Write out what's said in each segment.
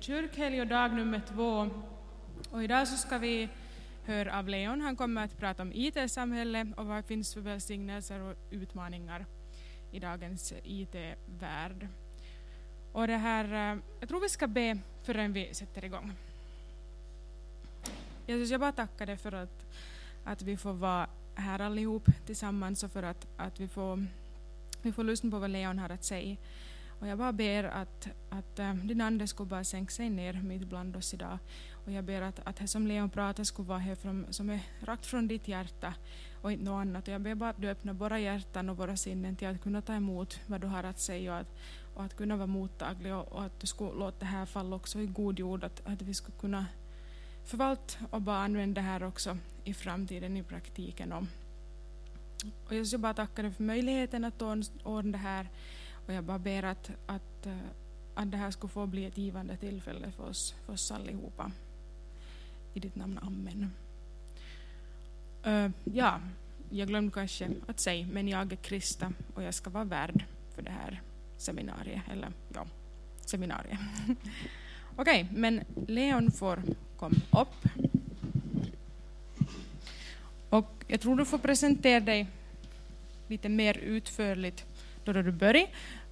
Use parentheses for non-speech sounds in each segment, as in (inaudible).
Kyrkhelg och dag nummer två. Och idag så ska vi höra av Leon. Han kommer att prata om IT-samhälle och vad det finns för välsignelser och utmaningar i dagens IT-värld. Och det här, eh, jag tror vi ska be förrän vi sätter igång. Jesus, jag bara tackar dig för att, att vi får vara här allihop tillsammans och för att, att vi, får, vi får lyssna på vad Leon har att säga. Och jag bara ber att, att äh, din ande skulle bara sänka sig ner mitt bland oss idag. Och jag ber att, att det som Leon pratar skulle vara här från, som är rakt från ditt hjärta och inte något annat. Och jag ber bara att du öppnar våra hjärtan och våra sinnen till att kunna ta emot vad du har att säga och att, och att kunna vara mottaglig och, och att du skulle låta det här falla också i god jord, att, att vi skulle kunna förvalta och bara använda det här också i framtiden i praktiken. Och, och jag bara tacka dig för möjligheten att ordna det här och jag bara ber att, att, eh, att det här skulle få bli ett givande tillfälle för oss, för oss allihopa. I ditt namn, Amen. Uh, ja, jag glömde kanske att säga, men jag är Krista och jag ska vara värd för det här seminariet, eller ja, seminariet. (laughs) Okej, okay, men Leon får komma upp. Och jag tror du får presentera dig lite mer utförligt då du börjar.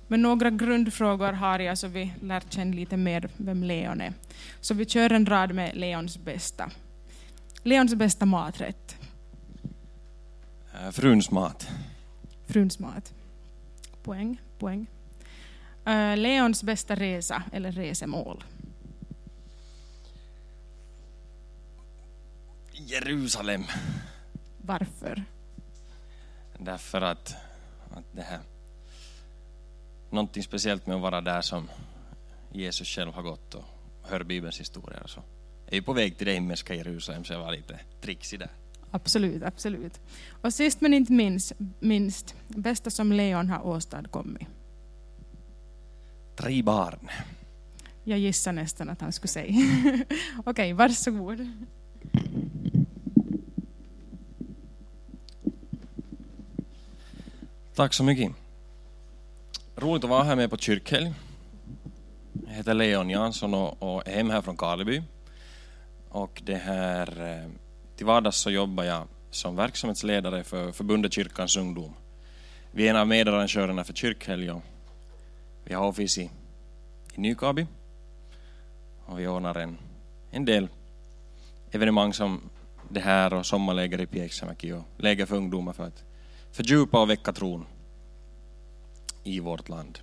Men några grundfrågor har jag så vi lär känna lite mer vem Leon är. Så vi kör en rad med Leons bästa. Leons bästa maträtt? Uh, fruns mat. Fruns mat. Poäng, poäng. Uh, Leons bästa resa eller resemål? Jerusalem. Varför? Därför att, att det här någonting speciellt med att vara där som Jesus själv har gått och hör Bibelns historia. Så är ju på väg till det himmelska Jerusalem så jag var lite trixig där. Absolut, absolut. Och sist men inte minst, minst bästa som Leon har åstadkommit? Tre barn. Jag gissar nästan att han skulle säga. (laughs) Okej, okay, varsågod. Tack så mycket. Roligt att vara här med på kyrkhelg. Jag heter Leon Jansson och, är hem här från Karleby. Och det här, eh, till vardags så jobbar jag som verksamhetsledare för Förbundet Kyrkans ungdom. Vi är en av medarrangörerna för kyrkhelg och vi har office i, i Nykabi. Och vi ordnar en, en del evenemang som det här och sommarläger i Pieksämäki och läger för ungdomar för att fördjupa och väcka tron i vårt land.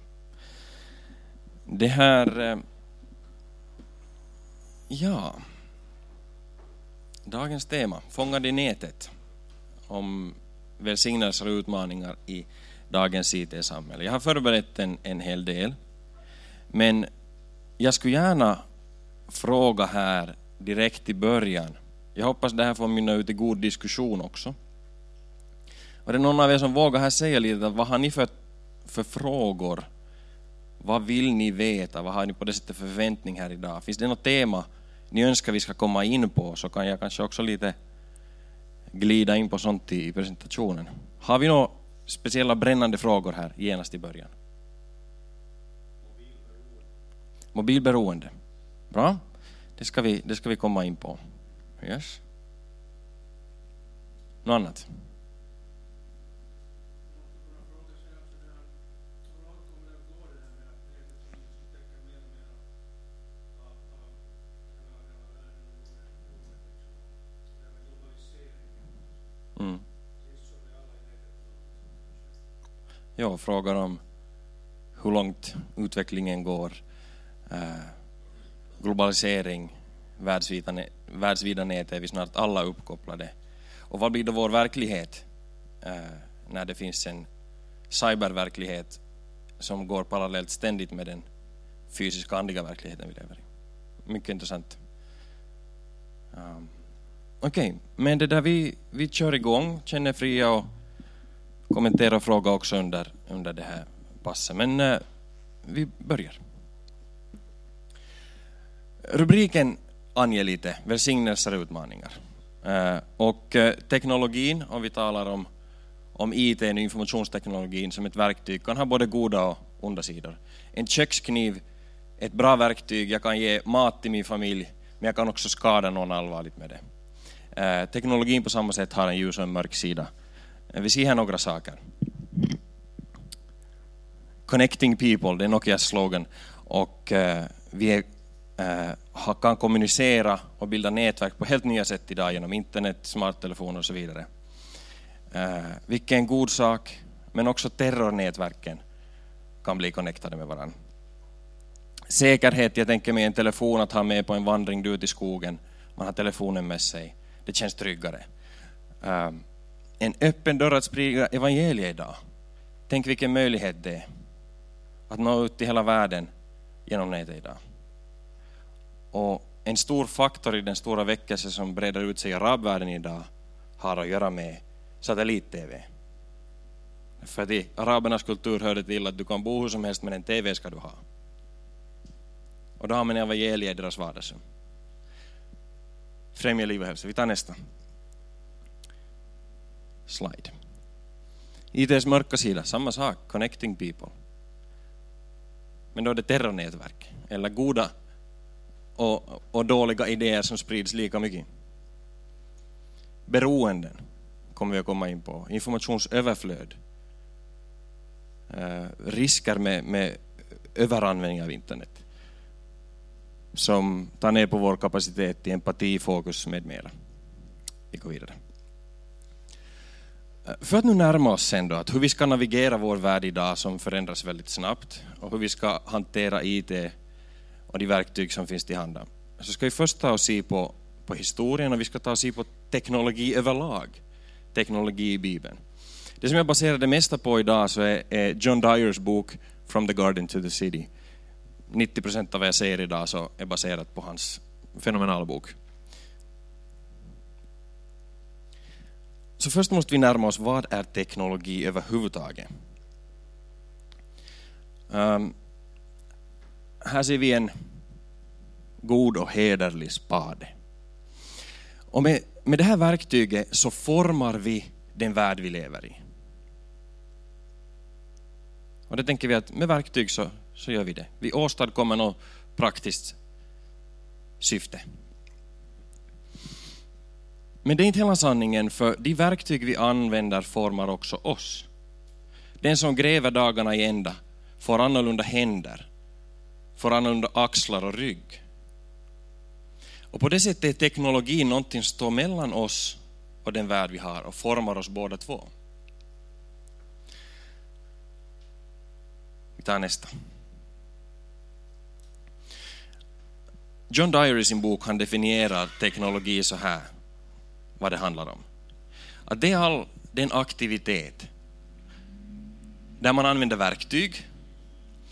Det här... Eh, ja... Dagens tema, Fångad i nätet, om välsignelser och utmaningar i dagens IT-samhälle. Jag har förberett en, en hel del, men jag skulle gärna fråga här direkt i början. Jag hoppas det här får mynna ut i god diskussion också. Var det någon av er som vågar här säga lite, vad har ni för för frågor? Vad vill ni veta? Vad har ni på det sättet för förväntning här idag? Finns det något tema ni önskar vi ska komma in på så kan jag kanske också lite glida in på sånt i presentationen. Har vi några speciella brännande frågor här genast i början? Mobilberoende. Bra, det ska vi, det ska vi komma in på. Yes. Något annat? Ja, frågar om hur långt utvecklingen går, eh, globalisering, världsvida, världsvida nät är vi snart alla uppkopplade. Och vad blir då vår verklighet eh, när det finns en cyberverklighet som går parallellt ständigt med den fysiska andliga verkligheten vi lever i? Mycket intressant. Um. Okej, okay. men det där vi, vi kör igång, känner fria och kommentera och fråga också under, under det här passet. Men eh, vi börjar. Rubriken anger lite välsignelser och utmaningar. Eh, och eh, teknologin, om vi talar om, om IT och informationsteknologin som ett verktyg, kan ha både goda och onda sidor. En kökskniv ett bra verktyg, jag kan ge mat till min familj, men jag kan också skada någon allvarligt med det. Eh, teknologin på samma sätt har en ljus och en mörk sida. Vi ser här några saker. Connecting people, det är Nokias slogan. Och eh, vi är, eh, kan kommunicera och bilda nätverk på helt nya sätt idag genom internet, smarttelefoner och så vidare. Eh, vilken god sak, men också terrornätverken kan bli connectade med varandra. Säkerhet, jag tänker mig en telefon att ha med på en vandring ut i skogen. Man har telefonen med sig. Det känns tryggare. Eh, en öppen dörr att sprida evangeliet idag. Tänk vilken möjlighet det är att nå ut till hela världen genom nätet idag. Och en stor faktor i den stora väckelse som breder ut sig i arabvärlden idag har att göra med satellit-tv. För att i arabernas kultur hör det till att du kan bo hur som helst men en TV ska du ha. Och då har man evangeliet i deras vardagsrum. Främja liv och hälsa. Vi tar nästa. Slide. ITs mörka sida, samma sak, connecting people. Men då är det terrornätverk, eller goda och, och dåliga idéer som sprids lika mycket. Beroenden kommer vi att komma in på, informationsöverflöd, eh, risker med, med överanvändning av internet som tar ner på vår kapacitet till empati, fokus med mera. Vi går vidare. För att nu närma oss sen då, att hur vi ska navigera vår värld idag som förändras väldigt snabbt och hur vi ska hantera IT och de verktyg som finns till handa. Så ska vi först ta och se på, på historien och vi ska ta och se på teknologi överlag. Teknologi i Bibeln. Det som jag baserar det mesta på idag så är, är John Dyers bok From the Garden to the City 90 procent av vad jag säger idag så är baserat på hans fenomenala bok. Så först måste vi närma oss, vad är teknologi överhuvudtaget? Um, här ser vi en god och hederlig spade. Och med, med det här verktyget så formar vi den värld vi lever i. Och det tänker vi att med verktyg så så gör vi det. Vi åstadkommer något praktiskt syfte. Men det är inte hela sanningen, för de verktyg vi använder formar också oss. Den som gräver dagarna i ända får annorlunda händer, får annorlunda axlar och rygg. Och på det sättet är teknologin någonting som står mellan oss och den värld vi har och formar oss båda två. Vi tar nästa. John Dyer i sin bok han definierar teknologi så här, vad det handlar om. Att det är all den aktivitet där man använder verktyg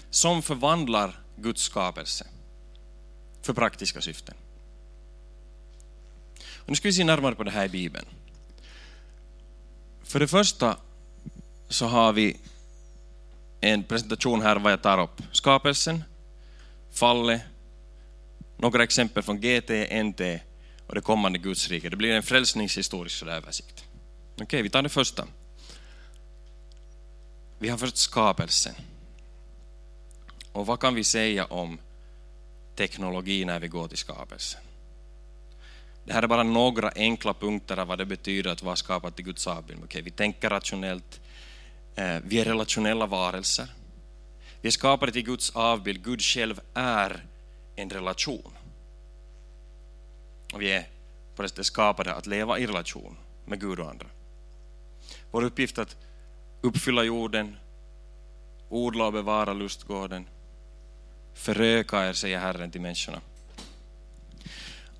som förvandlar Guds skapelse för praktiska syften. Och nu ska vi se närmare på det här i Bibeln. För det första så har vi en presentation här vad jag tar upp. Skapelsen, fallet, några exempel från GT, NT och det kommande Guds rike. Det blir en frälsningshistorisk översikt. Okej, okay, vi tar det första. Vi har först skapelsen. Och vad kan vi säga om teknologi när vi går till skapelsen? Det här är bara några enkla punkter av vad det betyder att vara skapad till Guds avbild. Okay, vi tänker rationellt, eh, vi är relationella varelser. Vi är skapade till Guds avbild, Gud själv är en relation. Och vi är på det sättet skapade att leva i relation med Gud och andra. Vår uppgift är att uppfylla jorden, odla och bevara lustgården, föröka er, säger Herren till människorna.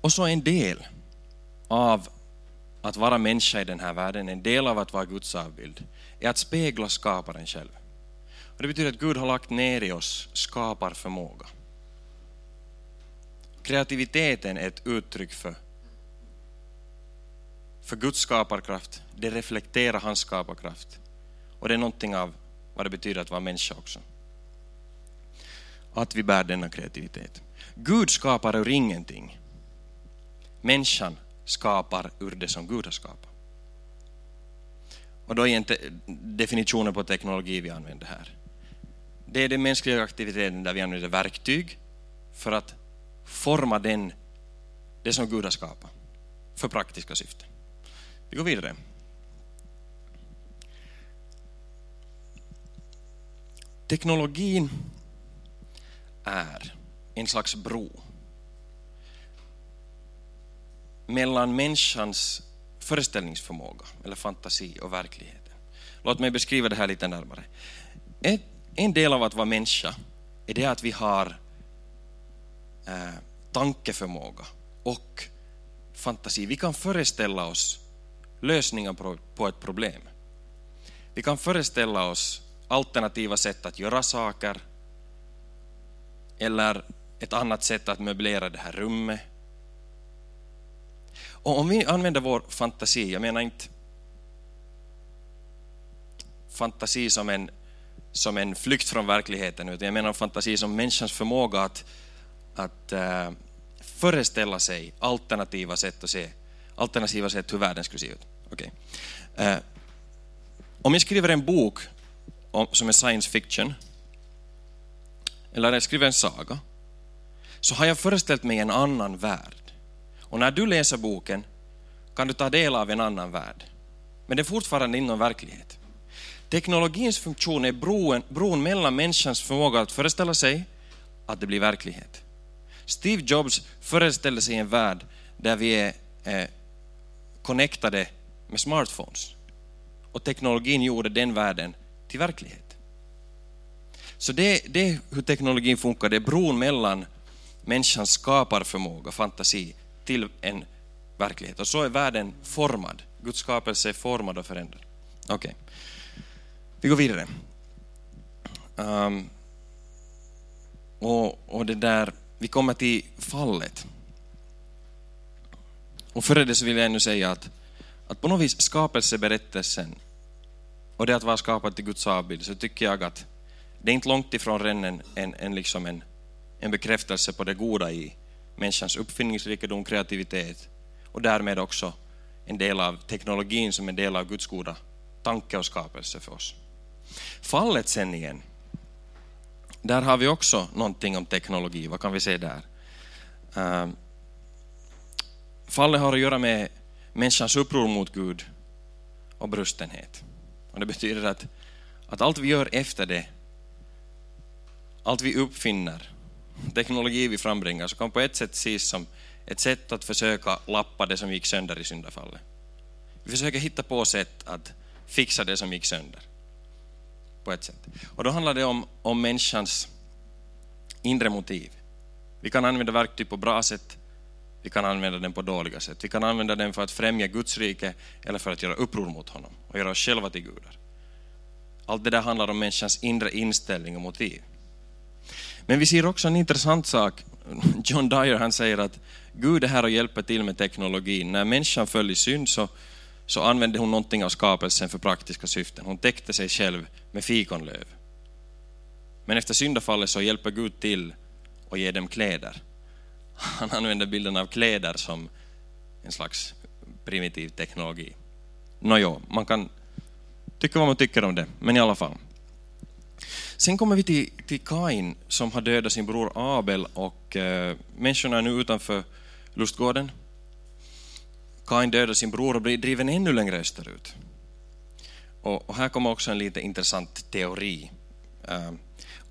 Och så en del av att vara människa i den här världen, en del av att vara Guds avbild, är att spegla skaparen själv. Och det betyder att Gud har lagt ner i oss skaparförmåga. Kreativiteten är ett uttryck för, för Guds skaparkraft. Det reflekterar hans skaparkraft. Och det är någonting av vad det betyder att vara människa också. Att vi bär denna kreativitet. Gud skapar ur ingenting. Människan skapar ur det som Gud har skapat. Och då är inte definitionen på teknologi vi använder här. Det är den mänskliga aktiviteten där vi använder verktyg för att forma den, det som Gud har skapat för praktiska syften. Vi går vidare. Teknologin är en slags bro mellan människans föreställningsförmåga eller fantasi och verkligheten. Låt mig beskriva det här lite närmare. en del av att vara människa är det att vi har eh, tankeförmåga och fantasi. Vi kan föreställa oss lösningar på ett problem. Vi kan föreställa oss alternativa sätt att göra saker eller ett annat sätt att möblera det här rummet. Och om vi använder vår fantasi, jag menar inte fantasi som en, som en flykt från verkligheten, utan jag menar fantasi som människans förmåga att, att eh, äh, föreställa sig alternativa sätt att se, alternativa sätt hur världen skulle se ut. Okay. Äh, eh, om jag skriver en bok om, som är science fiction, eller jag skriver en saga, så har jag föreställt mig en annan värld. Och när du läser boken kan du ta del av en annan värld. Men det är fortfarande inom verklighet. Teknologins funktion är bron, bron mellan människans förmåga att föreställa sig att det blir verklighet. Steve Jobs föreställde sig en värld där vi är eh, connectade med smartphones. Och teknologin gjorde den världen till verklighet. Så det, det är hur teknologin funkar, det är bron mellan människans skaparförmåga, fantasi, till en verklighet. Och så är världen formad. Guds skapelse är formad och förändrad. Okej, okay. vi går vidare. Um, och, och det där, vi kommer till fallet. Och före det så vill jag ännu säga att, att på något vis skapelseberättelsen och det att vara skapad till Guds avbild, så tycker jag att det är inte långt ifrån en, en, en, liksom en, en bekräftelse på det goda i människans uppfinningsrikedom, kreativitet och därmed också en del av teknologin som en del av Guds goda tanke och skapelse för oss. Fallet sen igen, där har vi också någonting om teknologi. Vad kan vi se där? Ehm, fallet har att göra med människans uppror mot Gud och brustenhet. Och det betyder att, att allt vi gör efter det, allt vi uppfinner, teknologi vi frambringar, så kan på ett sätt ses som ett sätt att försöka lappa det som gick sönder i syndafallet. Vi försöker hitta på sätt att fixa det som gick sönder. På ett sätt. Och då handlar det om, om människans inre motiv. Vi kan använda verktyg på bra sätt, vi kan använda den på dåliga sätt. Vi kan använda den för att främja Guds rike eller för att göra uppror mot honom och göra oss själva till gudar. Allt det där handlar om människans inre inställning och motiv. Men vi ser också en intressant sak. John Dyer han säger att Gud är här och hjälper till med teknologin. När människan föll i synd så, så använde hon någonting av skapelsen för praktiska syften. Hon täckte sig själv med fikonlöv. Men efter syndafallet så hjälper Gud till och ger dem kläder. (laughs) Han använder bilden av kläder som en slags primitiv teknologi. Nåjo, man kan tycka vad man tycker om det, men i alla fall. Sen kommer vi till, till Kain som har dödat sin bror Abel och eh, människorna är nu utanför lustgården. Kain dödar sin bror och blir driven ännu längre österut. Och, och här kommer också en lite intressant teori eh,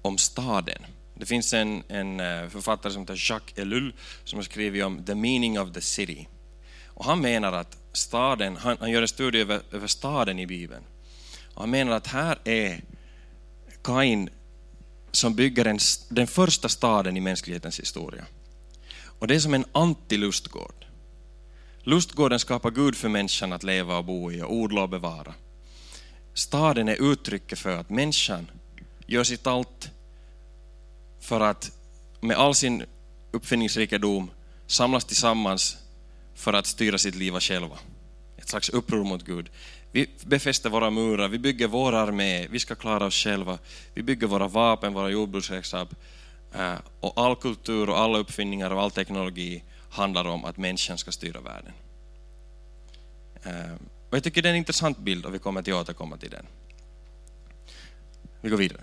om staden. Det finns en, en eh, författare som heter Jacques Ellul som har skrivit om The meaning of the city. Och han menar att staden, han, han gör en studie över, över staden i Bibeln. Och han menar att här är Kain som bygger en, den första staden i mänsklighetens historia. Och det är som en antilustgård. Lustgården skapar Gud för människan att leva och bo i och odla och bevara. Staden är uttrycket för att människan gör sitt allt för att med all sin uppfinningsrikedom samlas tillsammans för att styra sitt liv själva. Ett slags uppror mot Gud. Vi befäster våra murar, vi bygger vår armé, vi ska klara oss själva. Vi bygger våra vapen, våra jordbruksredskap. Eh, och all kultur och alla uppfinningar och all teknologi handlar om att människan ska styra världen. Ehm, och jag tycker det är en intressant bild och vi kommer att återkomma till den. Vi går vidare.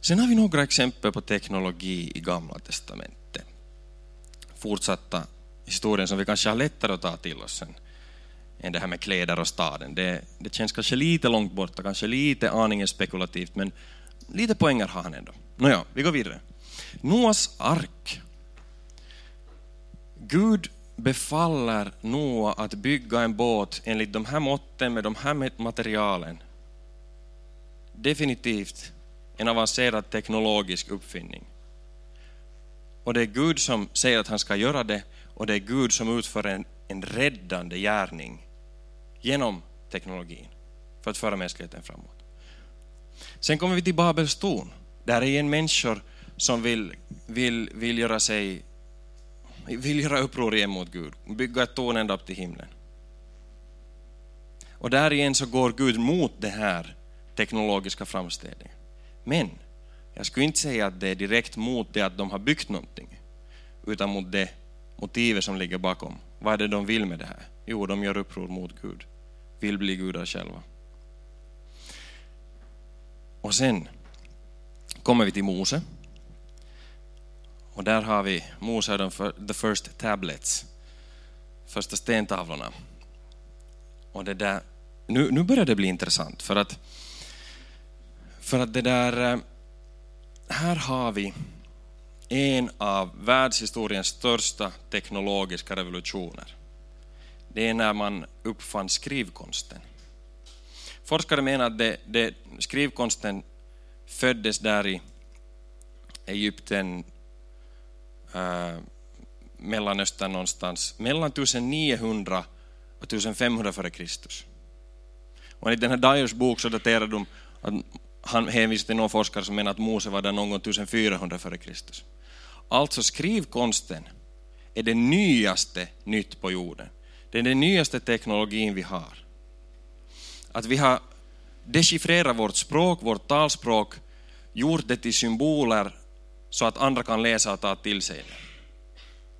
Sen har vi några exempel på teknologi i Gamla Testamentet. Fortsatta historien som vi kanske har lättare att ta till oss sen än det här med kläder och staden. Det, det känns kanske lite långt borta, kanske lite aningen spekulativt, men lite poänger har han ändå. Nåja, vi går vidare. Noas ark. Gud befaller Noa att bygga en båt enligt de här måtten med de här materialen. Definitivt en avancerad teknologisk uppfinning. Och det är Gud som säger att han ska göra det och det är Gud som utför en, en räddande gärning genom teknologin för att föra mänskligheten framåt. Sen kommer vi till Babels torn. Där är en människor som vill, vill, vill göra sig vill göra uppror igen mot Gud, bygga ett torn ända upp till himlen. Och där igen så går Gud mot det här teknologiska framstegen. Men jag skulle inte säga att det är direkt mot det att de har byggt någonting, utan mot det motivet som ligger bakom. Vad är det de vill med det här? Jo, de gör uppror mot Gud, vill bli gudar själva. Och sen kommer vi till Mose. Och där har vi Mose och the first tablets, första stentavlorna. Och det där, nu, nu börjar det bli intressant för att, för att det där, eh, här har vi en av världshistoriens största teknologiska revolutioner. Det är när man uppfann skrivkonsten. Forskare menar att det, det, skrivkonsten föddes där i Egypten, äh, Mellanöstern någonstans, mellan 1900 och 1500 f.Kr. Och i den här Dyers bok så daterar de att han hänvisar till någon forskare som menar att Mose var där någon gång 1400 f.Kr. Alltså skrivkonsten är det nyaste nytt på jorden. Det är den nyaste teknologin vi har. Att vi har dechiffrerat vårt språk, vårt talspråk, gjort det till symboler så att andra kan läsa och ta till sig det.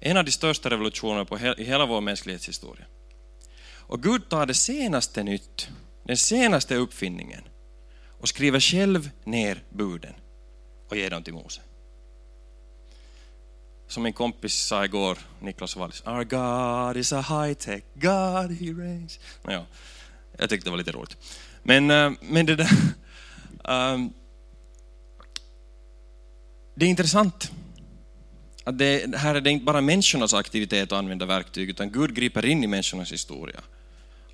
En av de största revolutionerna på i hela vår mänsklighetshistoria. Och Gud tar det senaste nytt, den senaste uppfinningen och skriver själv ner buden och ger dem till Mose. Som min kompis sa igår, Niklas Wallis, Our God is a high-tech God, he reigns. Naja, jag tyckte det var lite roligt. Men, eh, men det där... Um, (laughs) det är intressant att det här är det inte bara människornas aktivitet att använda verktyg, utan Gud griper in i människornas historia,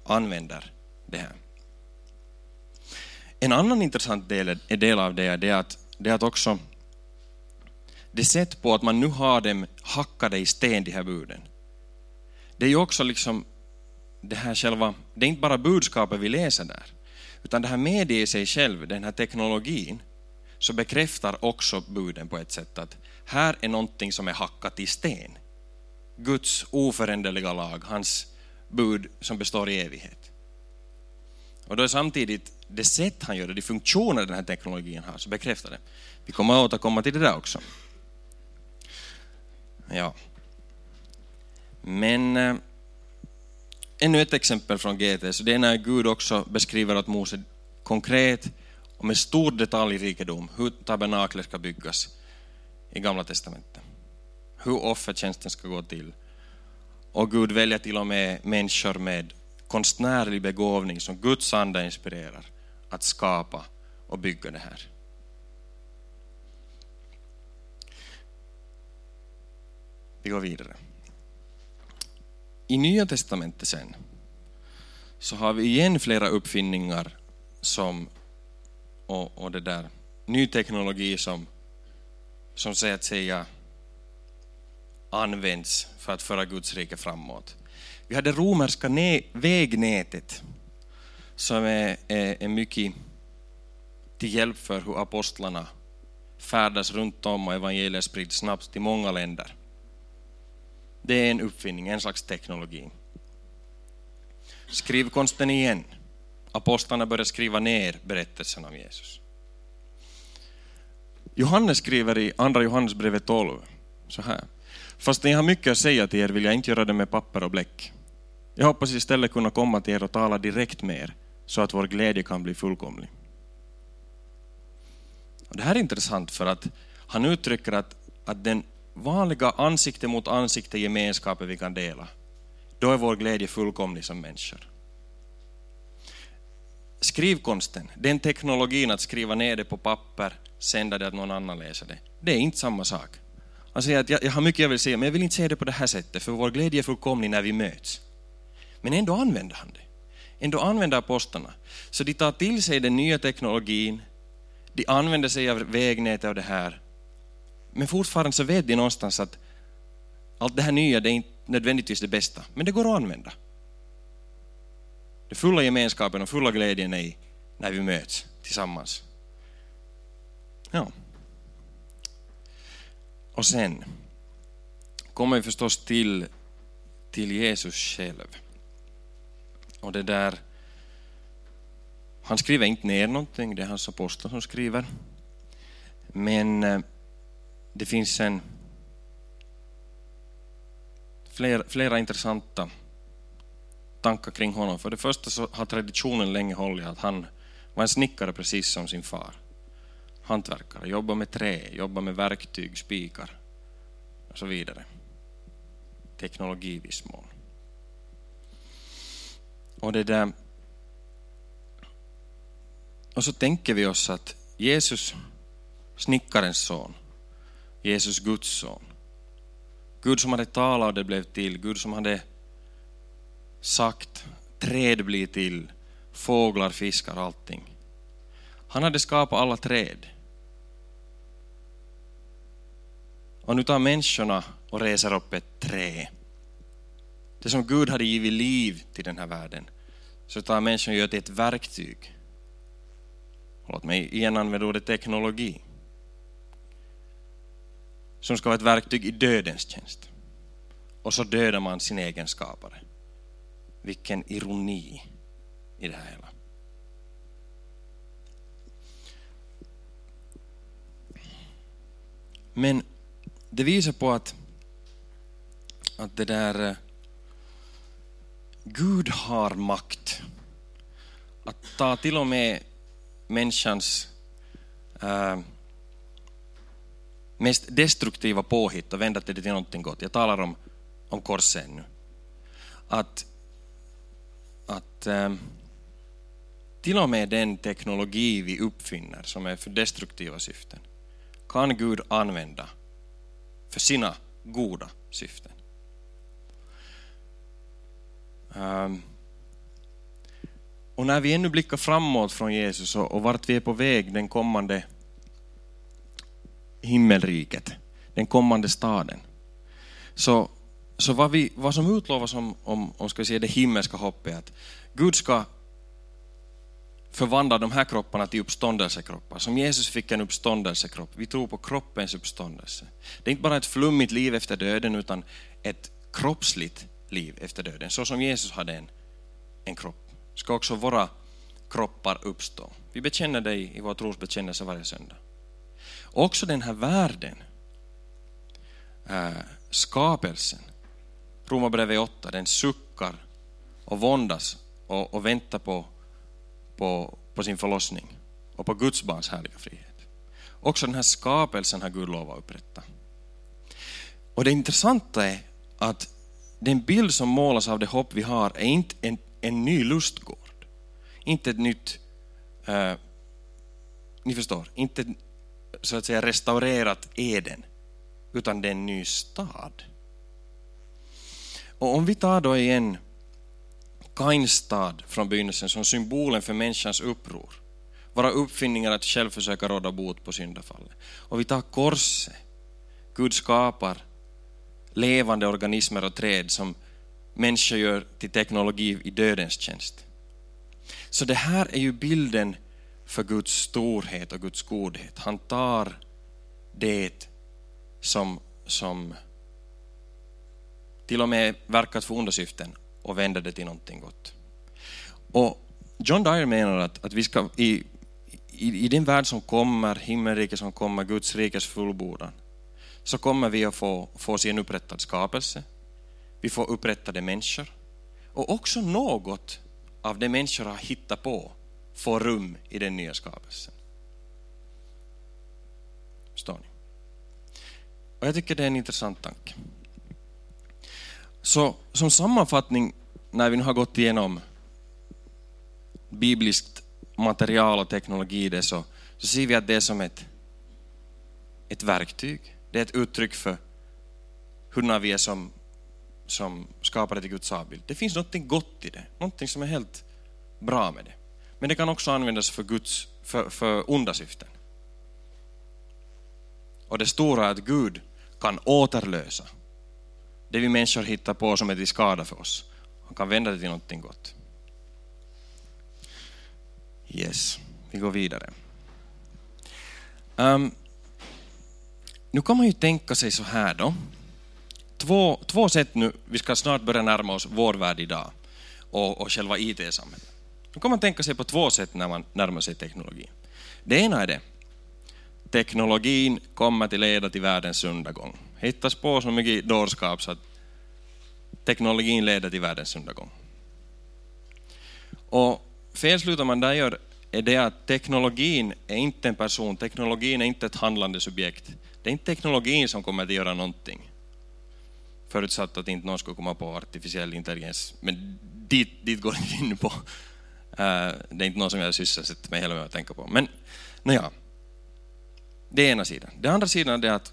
och använder det här. En annan intressant del, del av det är att, det är att också det sätt på att man nu har dem hackade i sten, de här buden. Det är ju också liksom det här själva, det är inte bara budskapet vi läser där, utan det här mediet i sig själv, den här teknologin, så bekräftar också buden på ett sätt att här är någonting som är hackat i sten. Guds oföränderliga lag, hans bud som består i evighet. Och då är samtidigt det sätt han gör det, de funktioner den här teknologin har, så bekräftar det. Vi kommer att återkomma till det där också. Ja. Men äh, ännu ett exempel från GT, så det är när Gud också beskriver åt Mose konkret och med stor detaljrikedom hur tabernaklet ska byggas i Gamla Testamentet. Hur offertjänsten ska gå till. Och Gud väljer till och med människor med konstnärlig begåvning som Guds ande inspirerar att skapa och bygga det här. Vi går vidare. I Nya Testamentet sen så har vi igen flera uppfinningar som, och, och det där, ny teknologi som, som så att säga används för att föra Guds rike framåt. Vi har det romerska vägnätet som är, är, är mycket till hjälp för hur apostlarna färdas runt om och evangeliet sprids snabbt till många länder. Det är en uppfinning, en slags teknologi. Skrivkonsten igen. Apostlarna börjar skriva ner berättelsen om Jesus. Johannes skriver i Andra Johannesbrevet 12 så här. Fast ni har mycket att säga till er vill jag inte göra det med papper och bläck. Jag hoppas istället kunna komma till er och tala direkt med er så att vår glädje kan bli fullkomlig. Och det här är intressant för att han uttrycker att, att den vanliga ansikte mot ansikte gemenskapen vi kan dela, då är vår glädje fullkomlig som människor. Skrivkonsten, den teknologin att skriva ner det på papper, sända det att någon annan läser det, det är inte samma sak. Han säger att jag, jag har mycket jag vill säga, men jag vill inte säga det på det här sättet, för vår glädje är fullkomlig när vi möts. Men ändå använder han det. Ändå använder apostlarna. Så de tar till sig den nya teknologin, de använder sig av vägnätet och det här. Men fortfarande så vet de någonstans att allt det här nya det är inte nödvändigtvis det bästa, men det går att använda. Den fulla gemenskapen och fulla glädjen är när vi möts tillsammans. Ja. Och sen kommer vi förstås till, till Jesus själv. Och det där, han skriver inte ner någonting, det är hans apostel som skriver. Men eh, det finns en flera, flera intressanta tankar kring honom. För det första så har traditionen länge hållit att han var en snickare precis som sin far. Hantverkare, jobbar med trä, jobbar med verktyg, spikar och så vidare. Teknologi i viss mån. Och det där... Och så tänker vi oss att Jesus, snickarens son, Jesus Guds son, Gud som hade talat och det blev till, Gud som hade sagt, träd blir till, fåglar, fiskar, allting. Han hade skapat alla träd. Och nu tar människorna och reser upp ett trä. Det som Gud hade givit liv till den här världen, så tar människan och gör till ett verktyg. Låt mig igen använda ordet teknologi. Som ska vara ett verktyg i dödens tjänst. Och så dödar man sin egen skapare. Vilken ironi i det här hela. Men det visar på att, att det där eh, Gud har makt att ta till och med människans äh, mest destruktiva påhitt och vända det till någonting gott. Jag talar om, om korset nu. Att, att eh, till och med den teknologi vi uppfinner som är för destruktiva syften kan Gud använda för sina goda syften. Um, och när vi ännu blickar framåt från Jesus och, och vart vi är på väg, den kommande himmelriket, den kommande staden, så, så vad, vi, vad som utlovas om, om, om ska vi säga, det himmelska hoppet är att Gud ska förvandla de här kropparna till uppståndelsekroppar. Som Jesus fick en uppståndelsekropp. Vi tror på kroppens uppståndelse. Det är inte bara ett flummigt liv efter döden utan ett kroppsligt liv efter döden. Så som Jesus hade en, en kropp, ska också våra kroppar uppstå. Vi bekänner dig i vår trosbekännelse varje söndag. Också den här världen, äh, skapelsen, Romarbrevet 8, den suckar och våndas och, och väntar på, på, på sin förlossning och på Guds barns härliga frihet. Också den här skapelsen har Gud lovat att upprätta. Och det intressanta är att den bild som målas av det hopp vi har är inte en, en ny lustgård. Inte ett nytt, eh, ni förstår, inte så att säga restaurerat Eden, utan det är en ny stad. Och om vi tar då igen Kainstad från begynnelsen som symbolen för människans uppror, våra uppfinningar att själv försöka råda bot på syndafallet. Och vi tar korset, Gud skapar levande organismer och träd som människor gör till teknologi i dödens tjänst. Så det här är ju bilden för Guds storhet och Guds godhet. Han tar det som, som till och med verkat för onda syften och vänder det till någonting gott. Och John Dyer menar att, att vi ska i, i, i den värld som kommer, himmelriket som kommer, Guds rikes fullbordan, så kommer vi att få, få se en upprättad skapelse. Vi får upprättade människor. Och också något av det människor har hittat på får rum i den nya skapelsen. Förstår ni? Och jag tycker det är en intressant tanke. Så som sammanfattning, när vi nu har gått igenom bibliskt material och teknologi, det så, så ser vi att det är som ett, ett verktyg. Det är ett uttryck för hurdana vi är som, som skapade till Guds avbild. Det finns något gott i det, något som är helt bra med det. Men det kan också användas för, Guds, för, för onda syften. Och det stora är att Gud kan återlösa det vi människor hittar på som är till skada för oss. Han kan vända det till någonting gott. Yes, vi går vidare. Um, nu kan man ju tänka sig så här då. Två, två sätt nu, vi ska snart börja närma oss vår värld idag och, och själva IT-samhället. Nu kan man tänka sig på två sätt när man närmar sig teknologi. Det ena är det, teknologin kommer att leda till världens undergång. Hittas på så mycket dårskap så att teknologin leder till världens undergång. Och felslutet man där gör är det att teknologin är inte en person, teknologin är inte ett handlande subjekt. Det är inte teknologin som kommer att göra någonting. Förutsatt att inte någon skulle komma på artificiell intelligens. Men dit, dit går (laughs) det inte in på. Eh, det är inte någon som jag sysselsätter mig hela med att tänka på. Men, naja. Det är ena sidan. Det andra sidan är att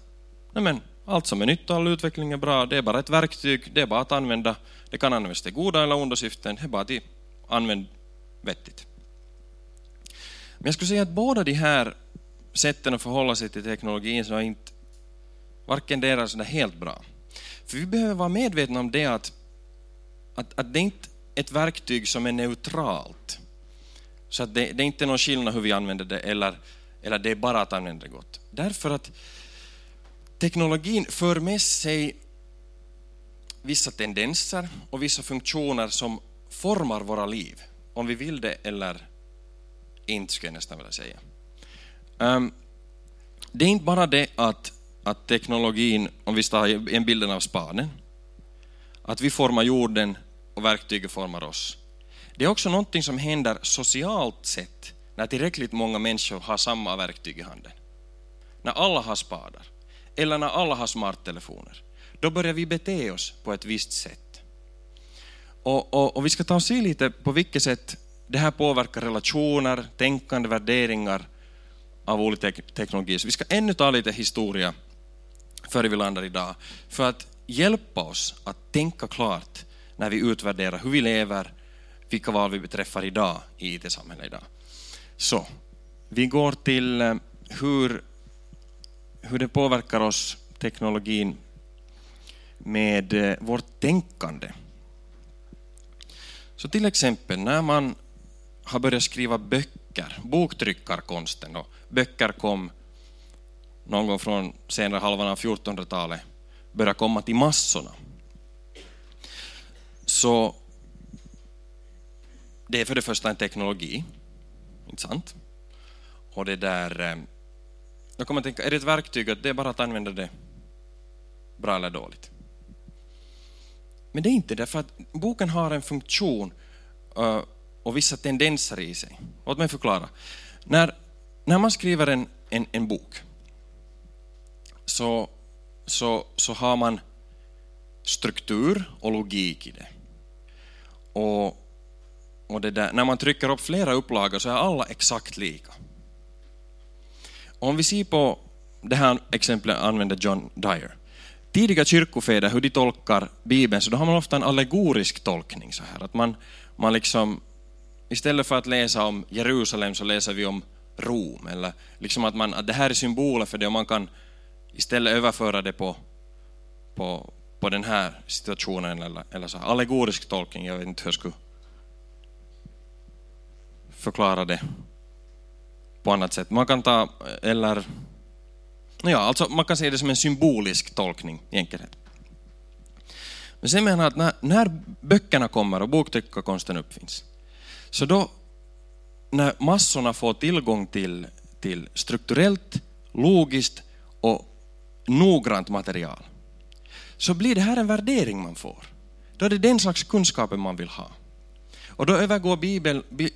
nej men, allt som är nytt och all utveckling är bra. Det är bara ett verktyg, det är bara att använda. Det kan användas till goda eller onda syften. Det är bara att använda vettigt. Men jag skulle säga att båda de här sätten att förhålla sig till teknologin så är inte varken deras är helt bra. För vi behöver vara medvetna om det att, att, att det är inte ett verktyg som är neutralt. Så att det, det är inte någon skillnad hur vi använder det eller, eller det är bara att använda det gott. Därför att teknologin för med sig vissa tendenser och vissa funktioner som formar våra liv, om vi vill det eller inte, skulle jag nästan vilja säga. Ehm, det är inte bara det att, att teknologin, om vi tar en bilden av spaden, att vi formar jorden och verktyget formar oss. Det är också någonting som händer socialt sett när tillräckligt många människor har samma verktyg i handen. När alla har spadar, eller när alla har smarttelefoner. Då börjar vi bete oss på ett visst sätt. Och, och, och vi ska ta och se lite på vilket sätt det här påverkar relationer, tänkande, värderingar av olika teknologier. Så vi ska ännu ta lite historia före vi landar idag, för att hjälpa oss att tänka klart när vi utvärderar hur vi lever, vilka val vi beträffar idag i IT-samhället idag. Så, vi går till eh, hur, hur det påverkar oss, teknologin, med eh, vårt tänkande. Så till exempel när man har börjat skriva böcker, boktryckarkonsten. Och böcker kom någon gång från senare halvan av 1400-talet, började komma till massorna. Så det är för det första en teknologi, inte sant? Och det där, eh, jag då kommer man tänka, är det ett verktyg att det är bara att använda det bra eller dåligt? Men det är inte det, för att boken har en funktion eh, och vissa tendenser i sig. Låt mig förklara. När, när man skriver en, en, en bok så, så, så har man struktur och logik i det. Och, och det där, när man trycker upp flera upplagor så är alla exakt lika. Om vi ser på det här exemplet använder John Dyer. Tidiga kyrkofäder, hur de tolkar Bibeln, så då har man ofta en allegorisk tolkning. så här, att man, man liksom istället för att läsa om Jerusalem så läser vi om Rom. Eller liksom att, man, att det här är symboler för det och man kan istället överföra det på, på, på den här situationen eller, eller så allegorisk tolkning. Jag vet inte hur jag skulle förklara det på annat sätt. Man kan ta, eller ja, alltså man kan se det som en symbolisk tolkning i enkelhet. Men sen menar jag att när, när böckerna kommer och boktryckarkonsten uppfinns, så då, när massorna får tillgång till, till strukturellt, logiskt och noggrant material, så blir det här en värdering man får. Då är det den slags kunskapen man vill ha. Och då övergår Bibeln, vid,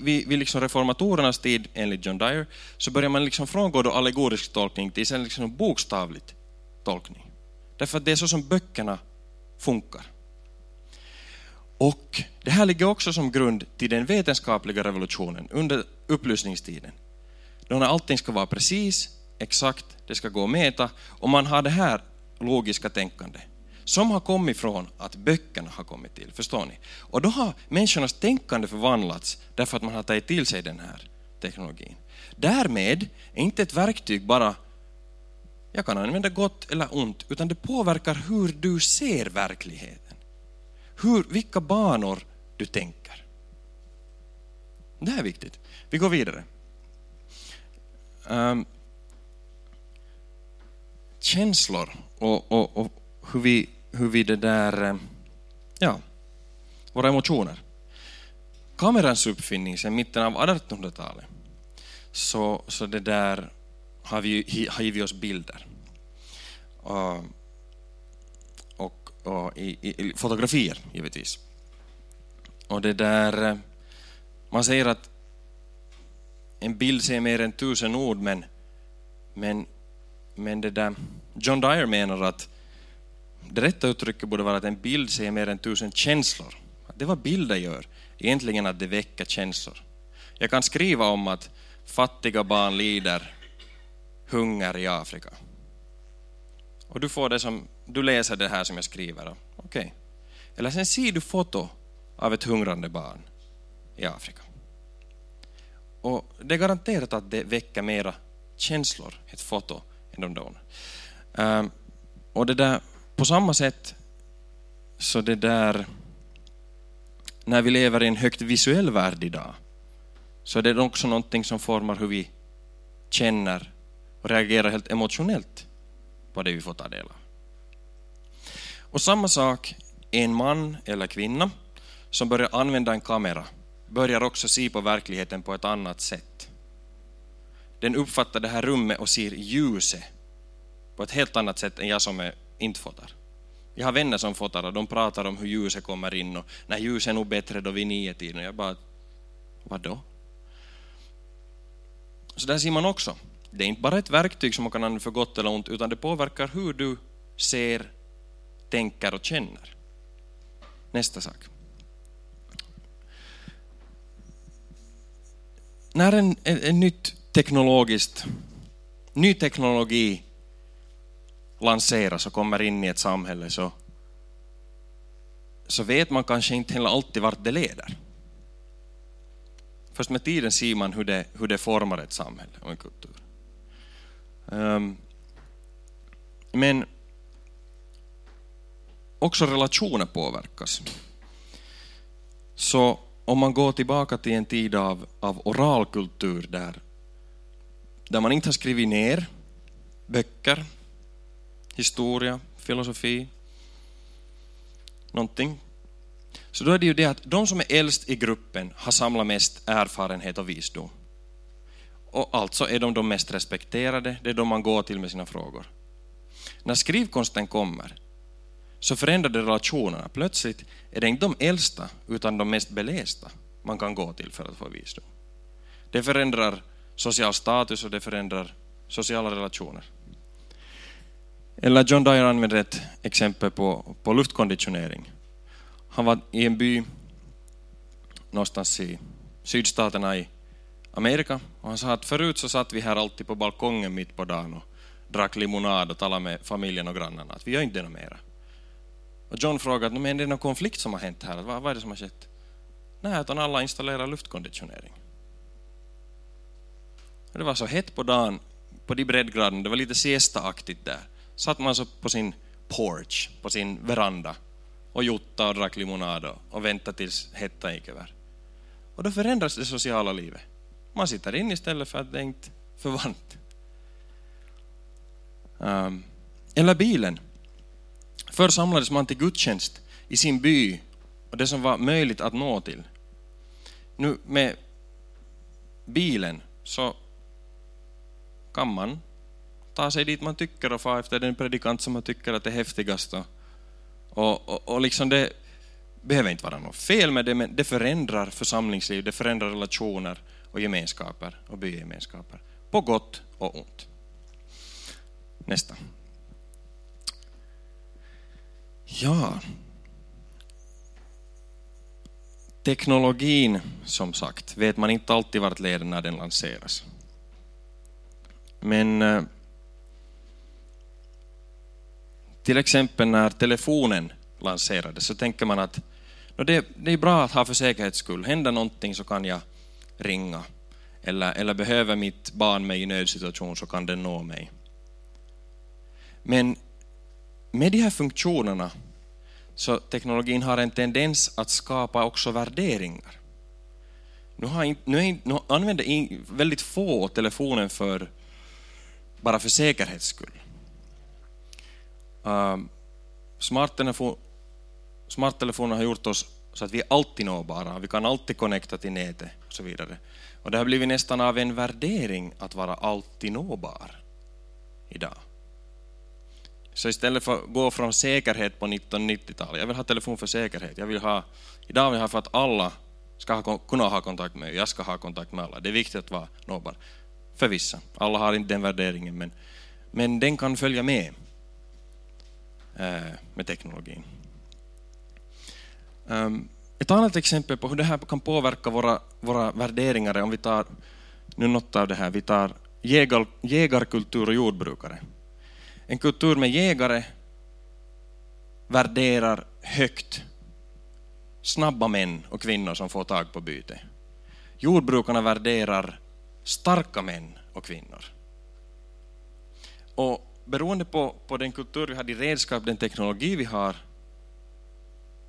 vid, vid liksom reformatorernas tid, enligt John Dyer, så börjar man liksom frångå då allegorisk tolkning till sen liksom bokstavlig tolkning. Därför att det är så som böckerna funkar. Och det här ligger också som grund till den vetenskapliga revolutionen under upplysningstiden. Då när allting ska vara precis, exakt, det ska gå att mäta och man har det här logiska tänkandet som har kommit från att böckerna har kommit till. Förstår ni? Och då har människornas tänkande förvandlats därför att man har tagit till sig den här teknologin. Därmed är inte ett verktyg bara jag kan använda gott eller ont, utan det påverkar hur du ser verkligheten. Hur, vilka banor du tänker. Det här är viktigt. Vi går vidare. Um, känslor och, och, och hur, vi, hur vi det där, eh, ja, våra emotioner. Kamerans uppfinning sedan mitten av 1800-talet, så, så det där har, vi, har givit oss bilder. Och, och, och i, i, fotografier, givetvis. Och det där, eh, man säger att en bild säger mer än tusen ord, men, men, men det där, John Dyer menar att det rätta uttrycket borde vara att en bild säger mer än tusen känslor. Det är vad bilder gör, egentligen att det väcker känslor. Jag kan skriva om att fattiga barn lider hunger i Afrika. Och du får det som, du läser det här som jag skriver. Okej. Okay. Eller sen ser du foto av ett hungrande barn i Afrika. Och det är garanterat att det väcker mera känslor, ett foto, än de där Um, ehm, och det där, på samma sätt, så det där, när vi lever i en högt visuell värld idag, så är det också någonting som formar hur vi känner och reagerar helt emotionellt på det vi får ta del av. Och samma sak, en man eller kvinna som börjar använda en kamera börjar också se på verkligheten på ett annat sätt. Den uppfattar det här rummet och ser ljuset på ett helt annat sätt än jag som är inte fotar. Jag har vänner som fotar och de pratar om hur ljuset kommer in och när ljuset är nog bättre då vid niotiden. Jag bara, vadå? Så där ser man också det är inte bara ett verktyg som man kan använda för gott eller ont, utan det påverkar hur du ser, tänker och känner. Nästa sak. När en, en, en nytt teknologiskt, ny teknologi lanseras och kommer in i ett samhälle så, så vet man kanske inte heller alltid vart det leder. Först med tiden ser man hur det, hur det formar ett samhälle och en kultur. Um, men också relationer påverkas. Så om man går tillbaka till en tid av, av oralkultur där, där man inte har skrivit ner böcker, historia, filosofi, någonting. Så då är det ju det att de som är äldst i gruppen har samlat mest erfarenhet och visdom och alltså är de de mest respekterade, det är de man går till med sina frågor. När skrivkonsten kommer så förändrar det relationerna. Plötsligt är det inte de äldsta utan de mest belästa man kan gå till för att få visdom. Det förändrar social status och det förändrar sociala relationer. Eller John Dyer använder ett exempel på, på luftkonditionering. Han var i en by någonstans i sydstaterna i Amerika. Och han sa att förut så satt vi här alltid på balkongen mitt på dagen och drack limonad och talade med familjen och grannarna. Att vi gör inte det mera. Och John frågade, men är det någon konflikt som har hänt här? Vad, vad är det som har skett? Nej, utan alla installerar luftkonditionering. Och det var så hett på dagen, på de breddgraderna, det var lite siesta-aktigt där. Satt man så på sin porch, på sin veranda och jotta och drack limonad och väntade tills hettan gick över. Och då förändras det sociala livet. Man sitter in istället för att det inte är för varmt. Um, eller bilen. Förr samlades man till gudstjänst i sin by och det som var möjligt att nå till. Nu med bilen så kan man ta sig dit man tycker och få efter den predikant som man tycker att är häftigast. Och, och, och liksom det, behöver inte vara något fel med det, men det förändrar församlingsliv, det förändrar relationer och gemenskaper och bygemenskaper. På gott och ont. Nästa. Ja. Teknologin, som sagt, vet man inte alltid vart leder när den lanseras. Men eh, till exempel när telefonen lanserades så tänker man att det, är bra att ha för säkerhets skull. Händer någonting så kan jag ringa. Eller, eller behöver mitt barn mig i nödsituation så kan den nå mig. Men med de här funktionerna så teknologin har en tendens att skapa också värderingar. Nu, har, nu, är, nu använder väldigt få telefonen för, bara för säkerhets skull. Ähm, uh, smarttelefon, har gjort oss så att vi är alltid nåbara, vi kan alltid connecta till nätet och så vidare. Och det har blivit nästan av en värdering att vara alltid nåbar idag. Så istället för att gå från säkerhet på 1990-talet, jag vill ha telefon för säkerhet, jag vill ha, idag vill jag ha för att alla ska ha, kunna ha kontakt med mig, jag ska ha kontakt med alla. Det är viktigt att vara nåbar. För vissa, alla har inte den värderingen, men, men den kan följa med Eh, med teknologin. Ehm, ett annat exempel på hur det här kan påverka våra, våra värderingar är om vi tar, nu något av det här, vi tar jägar, jägarkultur och jordbrukare. En kultur med jägare värderar högt snabba män och kvinnor som får tag på byte. Jordbrukarna värderar starka män och kvinnor. Och beroende på, på den kultur vi har, de redskap, den teknologi vi har,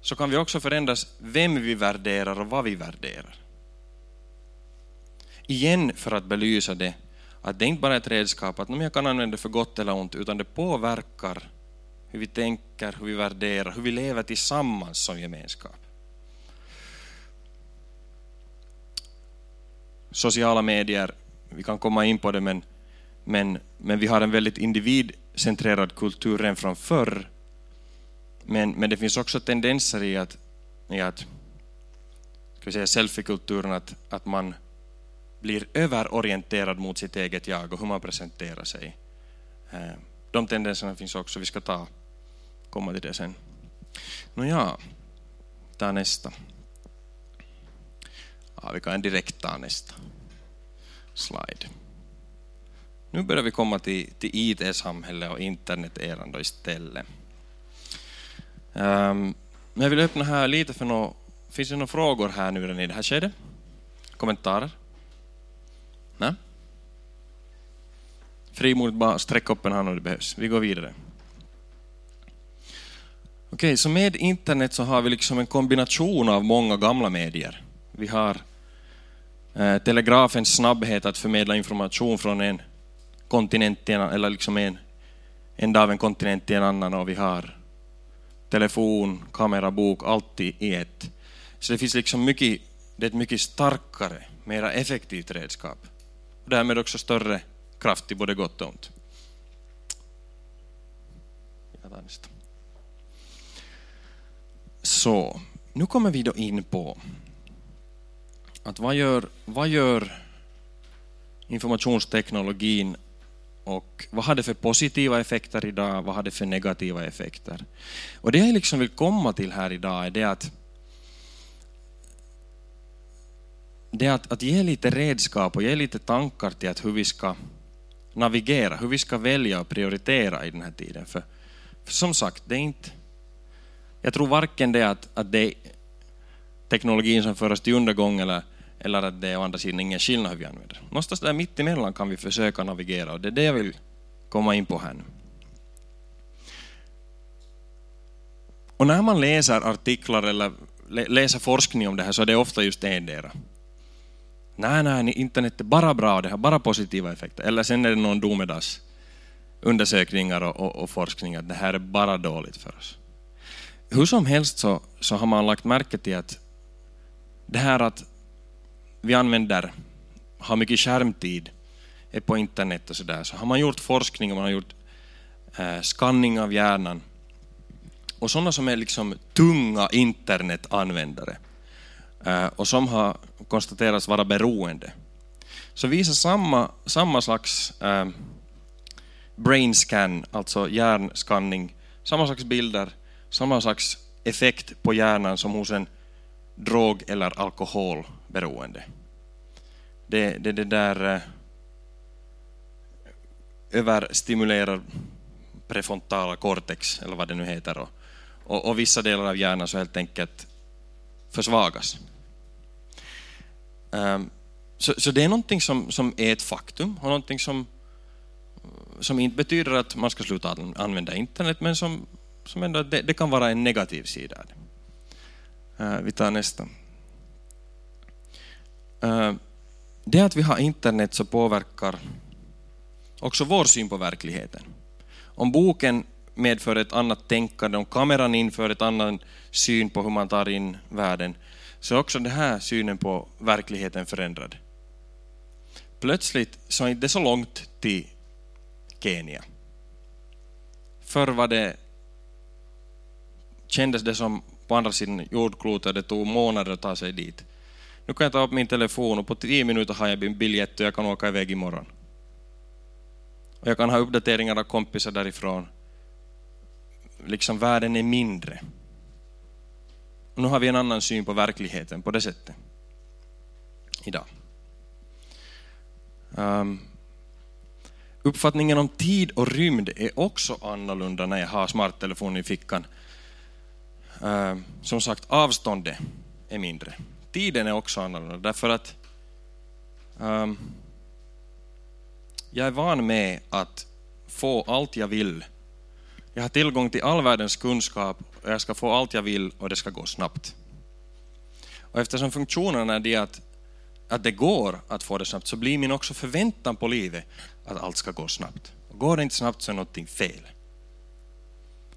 så kan vi också förändras vem vi värderar och vad vi värderar. Igen för att belysa det, att det inte bara är ett redskap, att jag kan använda det för gott eller ont, utan det påverkar hur vi tänker, hur vi värderar, hur vi lever tillsammans som gemenskap. Sociala medier, vi kan komma in på det, men, men, men vi har en väldigt individcentrerad kultur redan från förr, men, men det finns också tendenser i att, i att ska vi säga selfiekulturen, att, att man blir överorienterad mot sitt eget jag och hur man presenterar sig. Eh, de tendenserna finns också, vi ska ta, komma till det sen. Nåja, ta nästa. Ja, vi kan direkt ta nästa slide. Nu börjar vi komma till, till IT-samhället och internet-eran istället. Um, jag vill öppna här lite för några, finns det några frågor här nu i det här skedet? Kommentarer? Nej? Frimodigt bara sträcka upp en hand om det behövs. Vi går vidare. Okej, okay, så med internet så har vi liksom en kombination av många gamla medier. Vi har eh, telegrafens snabbhet att förmedla information från en kontinenten eller liksom en, en av en kontinent till en annan och vi har telefon, kamera, bok, allt i ett. Så det finns liksom mycket, det är ett mycket starkare, mera effektivt redskap. Och därmed också större kraft i både gott och ont. Så, nu kommer vi då in på att vad gör, vad gör informationsteknologin och vad har det för positiva effekter idag, vad har det för negativa effekter? Och det jag liksom vill komma till här idag är det att, det att, att ge lite redskap och ge lite tankar till att hur vi ska navigera, hur vi ska välja och prioritera i den här tiden. För, för som sagt, det är inte... Jag tror varken det att, att det är teknologin som för oss till undergång eller eller att det är å andra sidan ingen skillnad hur vi använder. Någonstans där mitt emellan kan vi försöka navigera och det är det jag vill komma in på här nu. Och när man läser artiklar eller läser forskning om det här så är det ofta just endera. Nej, nej, internet är bara bra, och det har bara positiva effekter. Eller sen är det någon domedags undersökningar och, och, och forskning att det här är bara dåligt för oss. Hur som helst så, så har man lagt märke till att det här att vi använder, har mycket skärmtid, är på internet och sådär, så har man gjort forskning och man har gjort eh, skanning av hjärnan. och sådana som är liksom tunga internetanvändare eh, och som har konstaterats vara beroende, så visar samma, samma slags eh, brain scan, alltså hjärnskanning, samma slags bilder, samma slags effekt på hjärnan som hos en drog eller beroende. Det, det, det där eh, överstimulerar prefrontala cortex, eller vad det nu heter, och, och, och vissa delar av hjärnan så helt enkelt försvagas. Um, så, så, det är någonting som, som är ett faktum och någonting som, som inte betyder att man ska sluta använda internet, men som, som ändå, det, det kan vara en negativ sida. Uh, vi tar nästa. Eh, det att vi har internet så påverkar också vår syn på verkligheten. Om boken medför ett annat tänkande, om kameran inför ett annan syn på hur man tar in världen, så är också den här synen på verkligheten förändrad. Plötsligt så är det inte så långt till Kenya. Förr var det, kändes det som på andra sidan jordklotet, det tog månader att ta sig dit. Nu kan jag ta upp min telefon och på tio minuter har jag min biljett och jag kan åka iväg imorgon. Och jag kan ha uppdateringar av kompisar därifrån. Liksom världen är mindre. Och nu har vi en annan syn på verkligheten på det sättet. Idag. Um, uppfattningen om tid och rymd är också annorlunda när jag har smarttelefonen i fickan. Um, som sagt, avståndet är mindre. Tiden är också annorlunda därför att um, jag är van med att få allt jag vill. Jag har tillgång till all världens kunskap och jag ska få allt jag vill och det ska gå snabbt. Och eftersom funktionen är det att, att det går att få det snabbt så blir min också förväntan på livet att allt ska gå snabbt. Går det inte snabbt så är någonting fel.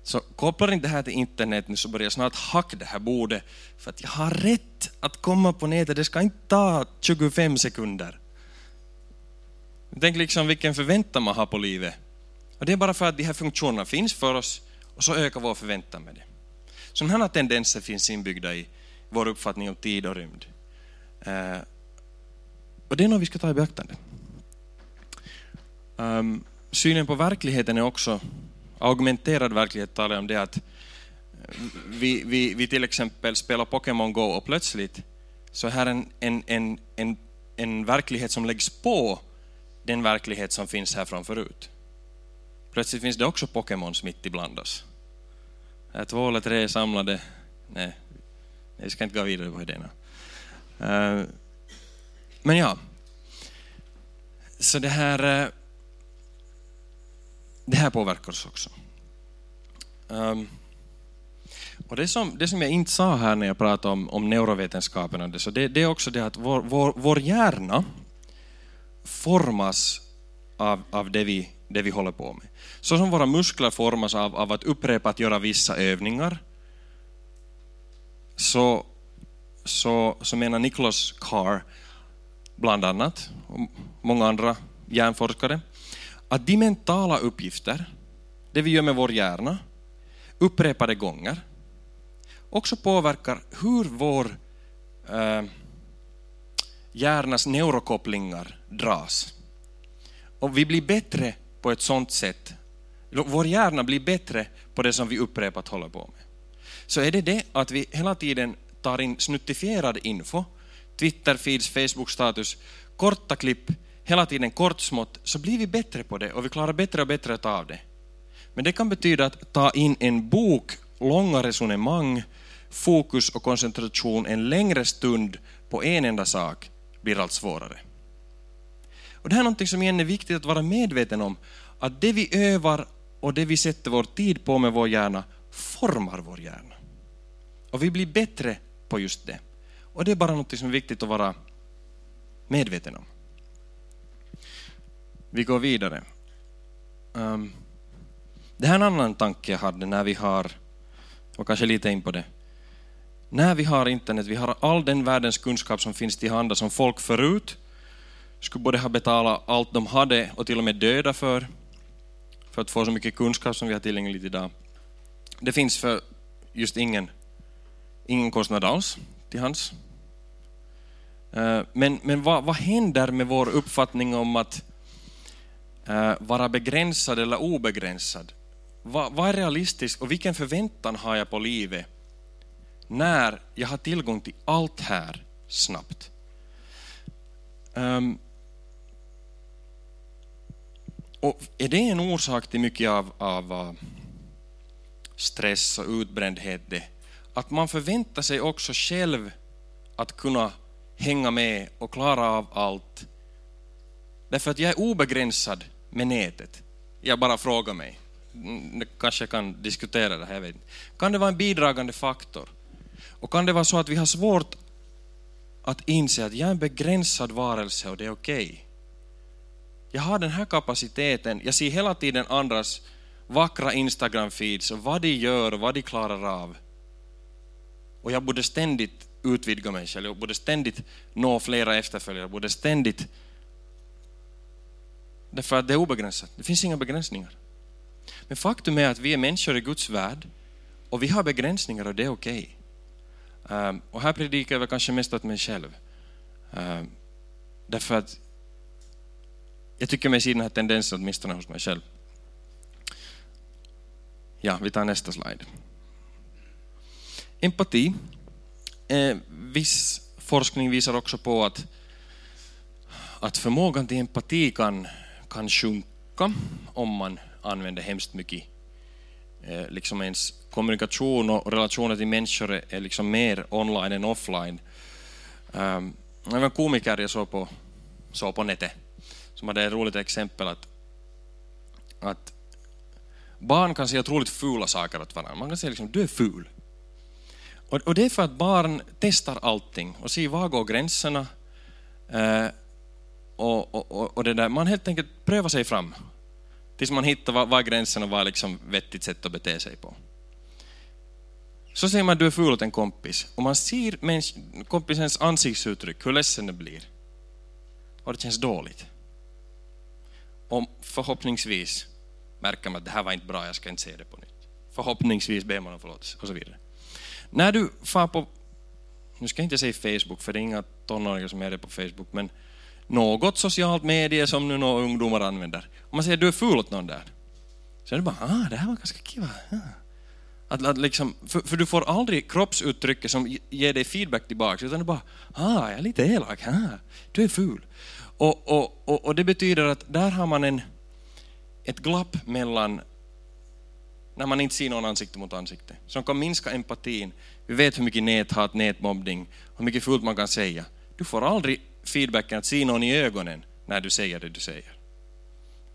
Så kopplar inte det här till internet nu så börjar jag snart hacka det här bordet för att jag har rätt att komma på nätet. Det ska inte ta 25 sekunder. Tänk liksom vilken förväntan man har på livet. Och det är bara för att de här funktionerna finns för oss och så ökar vår förväntan med det. Sådana här tendenser finns inbyggda i vår uppfattning om tid och rymd. Uh, och det är något vi ska ta i beaktande. Um, synen på verkligheten är också, augmenterad verklighet talar om det att eh, vi, vi, vi till exempel spelar Pokémon Go och plötsligt så är här en, en, en, en, en verklighet som läggs på den verklighet som finns här från förut. Plötsligt finns det också Pokémons mitt ibland oss. Är två eller tre samlade, nej, jag ska inte gå vidare på idéerna. Eh, men ja, så det här, eh, det här påverkar oss också. Um, och det som, det som jag inte sa här när jag pratade om, om neurovetenskapen, så det, det är också det att vår, vår, vår hjärna formas av, av det, vi, det vi håller på med. Så som våra muskler formas av, av att upprepat göra vissa övningar, så, så, så menar Nicholas Carr, bland annat, och många andra hjärnforskare, att de mentala uppgifter, det vi gör med vår hjärna, upprepade gånger, också påverkar hur vår eh, hjärnas neurokopplingar dras. Och vi blir bättre på ett sånt sätt, vår hjärna blir bättre på det som vi upprepat håller på med. Så är det det att vi hela tiden tar in snuttifierad info, Twitter, feeds, Facebook-status, korta klipp, hela tiden kort smått, så blir vi bättre på det och vi klarar bättre och bättre av det. Men det kan betyda att ta in en bok, långa resonemang, fokus och koncentration en längre stund på en enda sak blir allt svårare. Och det här är något som igen är viktigt att vara medveten om, att det vi övar och det vi sätter vår tid på med vår hjärna formar vår hjärna. Och vi blir bättre på just det. Och det är bara något som är viktigt att vara medveten om. Vi går vidare. Um, det här är en annan tanke jag hade när vi har, och kanske lite in på det, när vi har internet, vi har all den världens kunskap som finns till handa som folk förut skulle både ha betalat allt de hade och till och med döda för, för att få så mycket kunskap som vi har tillgängligt idag. Det finns för just ingen, ingen kostnad alls till hans. Ehm, men, men vad, vad händer med vår uppfattning om att Eh, vara begränsad eller obegränsad? Vad, vad är realistiskt och vilken förväntan har jag på livet när jag har tillgång till allt här snabbt? Um, och är det en orsak till mycket av, av eh, stress och utbrändhet? Det? Att man förväntar sig också själv att kunna hänga med och klara av allt. Därför att jag är obegränsad med nätet. Jag bara frågar mig. Mm, kanske kan diskutera det här, jag vet inte. Kan det vara en bidragande faktor? Och kan det vara så att vi har svårt att inse att jag är en begränsad varelse och det är okej? Okay? Jag har den här kapaciteten, jag ser hela tiden andras vackra Instagram-feeds och vad de gör och vad de klarar av. Och jag borde ständigt utvidga mig själv, jag borde ständigt nå flera efterföljare, jag borde ständigt... Därför att det är obegränsat, det finns inga begränsningar. Men faktum är att vi är människor i Guds värld och vi har begränsningar och det är okej. Okay. Um, och här predikar jag väl kanske mest åt mig själv. Um, därför att jag tycker mig se den här tendensen åtminstone hos mig själv. Ja, vi tar nästa slide. Empati eh, viss forskning visar också på att, att förmågan till empati kan, kan sjunka om man använder hemskt mycket eh, liksom ens kommunikation och relationer till människor är liksom mer online än offline. Um, det var en komiker jag såg på, såg på nätet som hade ett roligt exempel att, att barn kan säga otroligt fula saker åt varandra. Man kan säga liksom, du är ful. Och, och det är för att barn testar allting och ser var går gränserna. Uh, och, och, och det där. Man helt enkelt prövar sig fram tills man hittar var, var gränserna är liksom vettigt sätt att bete sig på. Så säger man att du är ful åt en kompis och man ser kompisens ansiktsuttryck, hur ledsen den blir. Och det känns dåligt. Och förhoppningsvis märker man att det här var inte bra, jag ska inte se det på nytt. Förhoppningsvis ber man om förlåtelse och så vidare. När du far på, nu ska jag inte säga Facebook, för det är inga tonåringar som är det på Facebook, men något socialt medie som nu några ungdomar använder. Om man säger att du är ful åt någon där, så är det bara, ah, det här var ganska kiva. Att, att liksom, för, för, du får aldrig kroppsuttrycket som ger dig feedback tillbaka, utan du bara, ah, jag är lite elak, ah, du är ful. Och, och, och, och det betyder att där har man en, ett glapp mellan när man inte ser någon ansikte mot ansikte, som kan minska empatin. Vi vet hur mycket näthat, nätmobbning, hur mycket fult man kan säga. Du får aldrig feedbacken att se någon i ögonen när du säger det du säger.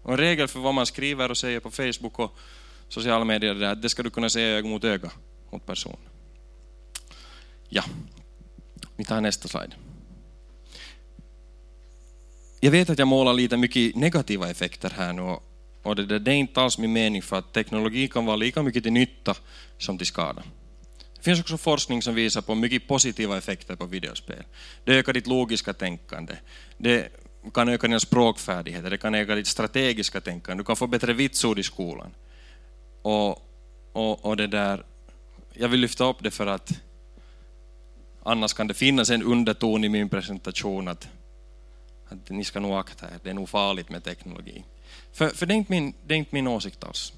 Och en regel för vad man skriver och säger på Facebook och sociala medier är att det ska du kunna säga öga mot öga mot person. Ja, vi tar nästa slide. Jag vet att jag målar lite mycket negativa effekter här nu och det, det, är inte alls min mening för att teknologi kan vara lika mycket till nytta som till skada. Det finns också forskning som visar på mycket positiva effekter på videospel. Det ökar ditt logiska tänkande, det kan öka dina språkfärdigheter, det kan öka ditt strategiska tänkande, du kan få bättre vitsord i skolan. Och, och, och det där, jag vill lyfta upp det för att annars kan det finnas en underton i min presentation att, att ni ska nog akta er, det är nog farligt med teknologi. För, för det, är inte min, det är inte min åsikt alls.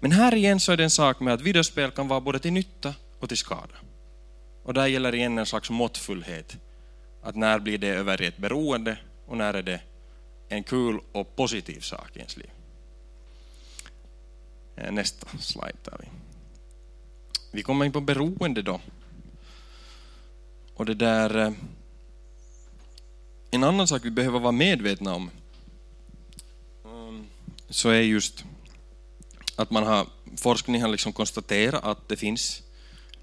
Men här igen så är det en sak med att videospel kan vara både till nytta och till skada. Och där gäller igen en slags måttfullhet. Att när blir det över i ett beroende och när är det en kul och positiv sak i ens liv. Eh, nästa slide tar vi. Vi kommer in på beroende då. Och det där... Eh, en annan sak vi behöver vara medvetna om ehm, så är just att man har, forskning har liksom konstaterat att det finns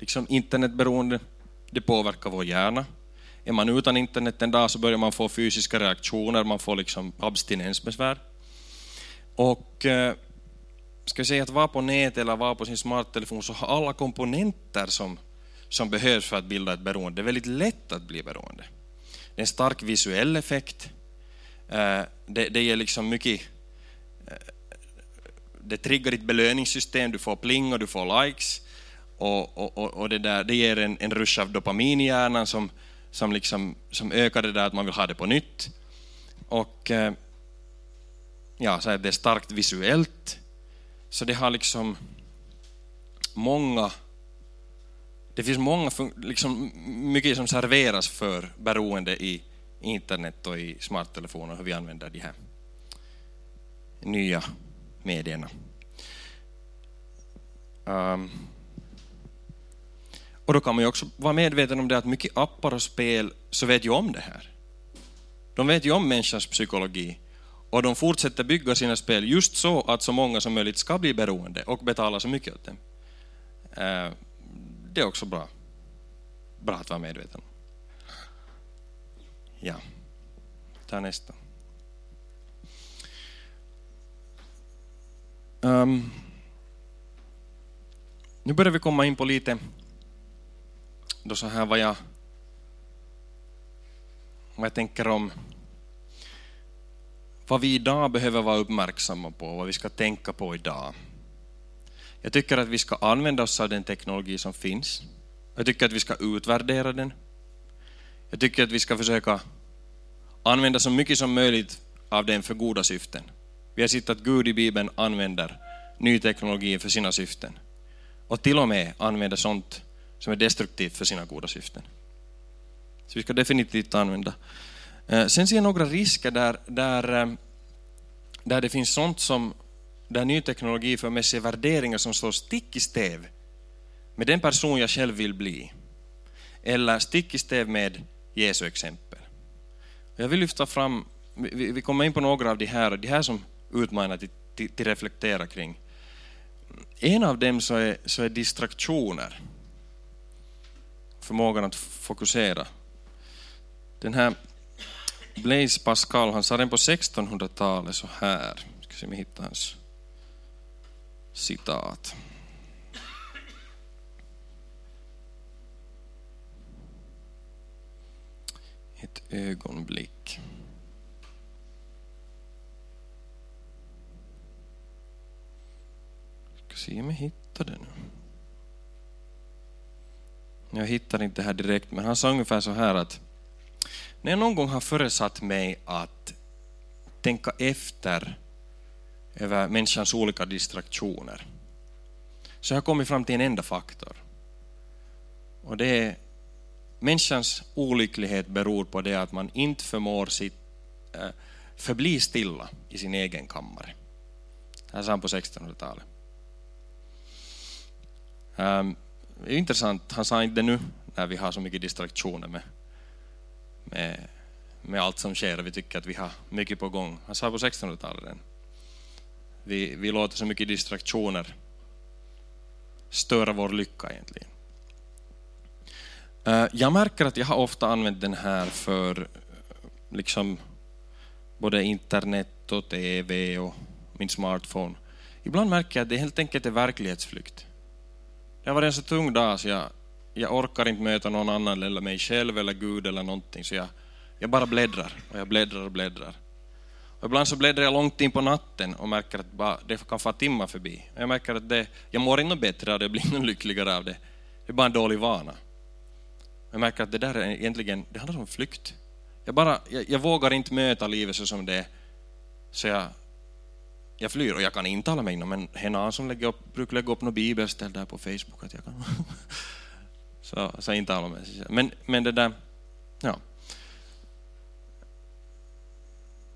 liksom internetberoende, det påverkar vår hjärna. Är man utan internet en dag så börjar man få fysiska reaktioner, man får liksom abstinensbesvär. Och eh, ska vi säga att vara på nätet eller vara på sin smarttelefon så har alla komponenter som, som behövs för att bilda ett beroende. Det är väldigt lätt att bli beroende. Det är en stark visuell effekt. Eh, det, det ger liksom mycket eh, det triggar ditt belöningssystem, du får pling och du får likes och, och, och, och det, där, det ger en, en rush av dopamin i hjärnan som, som, liksom, som ökar det där att man vill ha det på nytt. Och eh, ja, så det är starkt visuellt. Så det har liksom många det finns många, liksom, mycket som serveras för beroende i internet och i smarttelefoner, hur vi använder de här nya medierna. Um, och då kan man ju också vara medveten om det att mycket appar och spel så vet ju om det här. De vet ju om människans psykologi och de fortsätter bygga sina spel just så att så många som möjligt ska bli beroende och betala så mycket åt dem. Eh, det är också bra. Bra att vara medveten. Ja, ta nästa. Um, nu börjar vi komma in på lite då så här vad jag, vad jag tänker om vad vi idag behöver vara uppmärksamma på, vad vi ska tänka på idag. Jag tycker att vi ska använda oss av den teknologi som finns. Jag tycker att vi ska utvärdera den. Jag tycker att vi ska försöka använda så mycket som möjligt av den för goda syften. Vi har sett att Gud i Bibeln använder ny teknologi för sina syften. Och till och med använder sånt som är destruktivt för sina goda syften. Så vi ska definitivt använda. Eh, sen ser jag några risker där, där, eh, där det finns sånt som där ny teknologi för med sig värderingar som står stick i stäv med den person jag själv vill bli. Eller stick i stäv med Jesu exempel. Jag vill lyfta fram, vi kommer in på några av de här, de här som utmanar till, till, till reflektera kring. En av dem så är, så är distraktioner. Förmågan att fokusera. Den här Blaise Pascal, han sa den på 1600-talet så här. Ska se om jag hittar hans citat. Ett ögonblick. Ska se om jag hittar det nu. Jag hittar inte här direkt, men han sa ungefär så här att när jag någon gång har föresatt mig att tänka efter över människans olika distraktioner. Så jag har kommit fram till en enda faktor. Och det är människans olycklighet beror på det att man inte förmår sitt, äh, eh, förbli stilla i sin egen kammare. Det här sa han på 1600-talet. Det är intressant, han sa inte det nu när vi har så mycket distraktioner med, med, med allt som sker och vi tycker att vi har mycket på gång. Han sa på 1600-talet vi, vi låter så mycket distraktioner störa vår lycka egentligen. Eh, jag märker att jag har ofta använt den här för liksom både internet och TV och min smartphone. Ibland märker jag att det helt enkelt är verklighetsflykt. Det har varit en så tung dag så jag, jag orkar inte möta någon annan eller mig själv eller Gud eller någonting så jag, jag bara bläddrar och jag bläddrar och bläddrar. Och ibland så bläddrar jag långt in på natten och märker att bara, det kan få timmar förbi. Jag märker att det, jag mår inte bättre av det, jag blir inte lyckligare av det. Det är bara en dålig vana. Jag märker att det där är egentligen, det handlar om flykt. Jag, bara, jag, jag vågar inte möta livet så som det är. Så jag, jag flyr och jag kan intala mig inom en hena som lägger upp, brukar lägga upp något bibelställ där på Facebook. Att jag kan. (laughs) så, så intalar mig. Men, men det där, ja.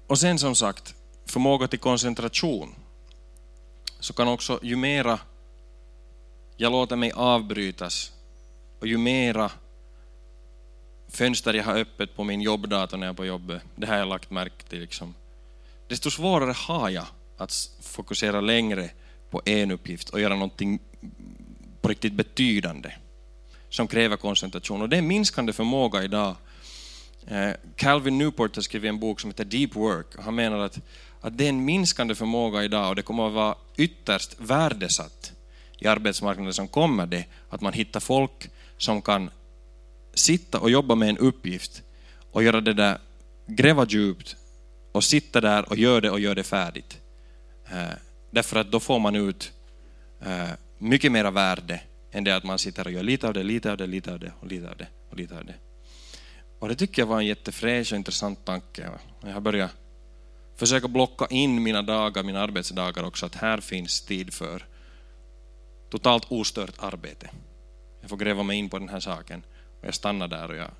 Och sen som sagt, förmåga till koncentration. Så kan också, ju mera jag låter mig avbrytas och ju mera fönster jag har öppet på min jobbdator när jag är på jobbet, det har jag lagt märke till, liksom, desto svårare har jag att fokusera längre på en uppgift och göra någonting på riktigt betydande som kräver koncentration. Och det är minskande förmåga idag eh, Calvin Newport har skrivit en bok som heter Deep Work. Han menar att, att det är en minskande förmåga idag och det kommer att vara ytterst värdesatt i arbetsmarknaden som kommer det, att man hittar folk som kan sitta och jobba med en uppgift och göra det där, gräva djupt och sitta där och göra det och göra det färdigt. Eh, därför att då får man ut eh, mycket mera värde än det att man sitter och gör lite av det, lite av det, lite av det och lite av det och lite av det. Och det tycker jag var en jättefräsch och intressant tanke. Jag har börjat försöka blocka in mina dagar, mina arbetsdagar också, att här finns tid för totalt ostört arbete. Jag får gräva mig in på den här saken och jag stannar där och jag,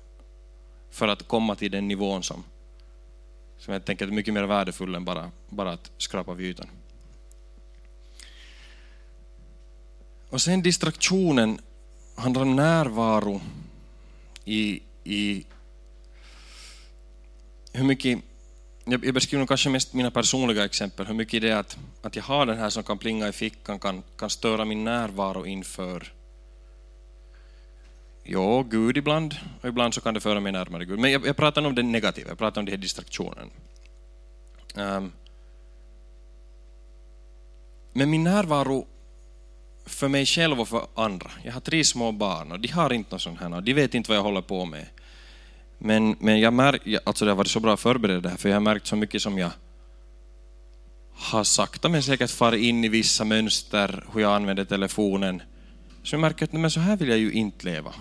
för att komma till den nivån som, som jag tänker är mycket mer värdefull än bara, bara att skrapa vid ytan. Och sen distraktionen handlar om närvaro i, i hur mycket, jag beskriver kanske mest mina personliga exempel, hur mycket det är att, att jag har den här som kan plinga i fickan, kan, kan störa min närvaro inför Ja, Gud ibland, och ibland så kan det föra mig närmare Gud. Men jag, jag pratar om det negativa, jag pratar om den här distraktionen. Um, men min närvaro för mig själv och för andra. Jag har tre små barn och de har inte något sånt här och de vet inte vad jag håller på med. Men, men jag mär, alltså det har varit så bra att förbereda det här för jag har märkt så mycket som jag har sakta men säkert farit in i vissa mönster, hur jag använder telefonen. Så jag märker att men så här vill jag ju inte leva.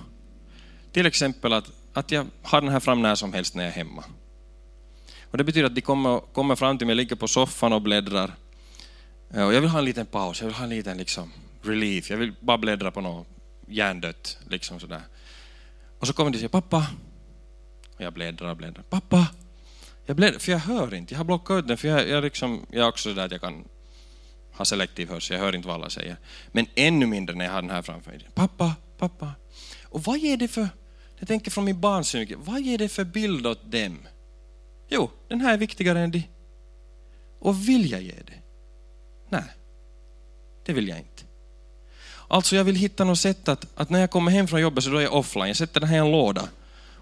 Till exempel att, att jag har den här fram när som helst när jag är hemma. Och det betyder att de kommer, kommer fram till mig, ligger på soffan och bläddrar. Eh, och jag vill ha en liten paus, jag vill ha en liten liksom, relief. Jag vill bara bläddra på något hjärndött. Liksom sådär. Och så kommer de och säger pappa. Och jag bläddrar och bläddrar. Pappa! Jag bläddrar, för jag hör inte. Jag har blockat ut den, för jag, jag, liksom, jag är också sådär att jag kan ha selektiv hörsel. Jag hör inte vad alla säger. Men ännu mindre när jag har den här framför mig. Pappa, pappa. Och vad ger det för, jag tänker från min barns vad ger det för bild åt dem? Jo, den här är viktigare än de. Och vill jag ge det? Nej, det vill jag inte. Alltså jag vill hitta något sätt att, att när jag kommer hem från jobbet så då är jag offline. Jag sätter den här i en låda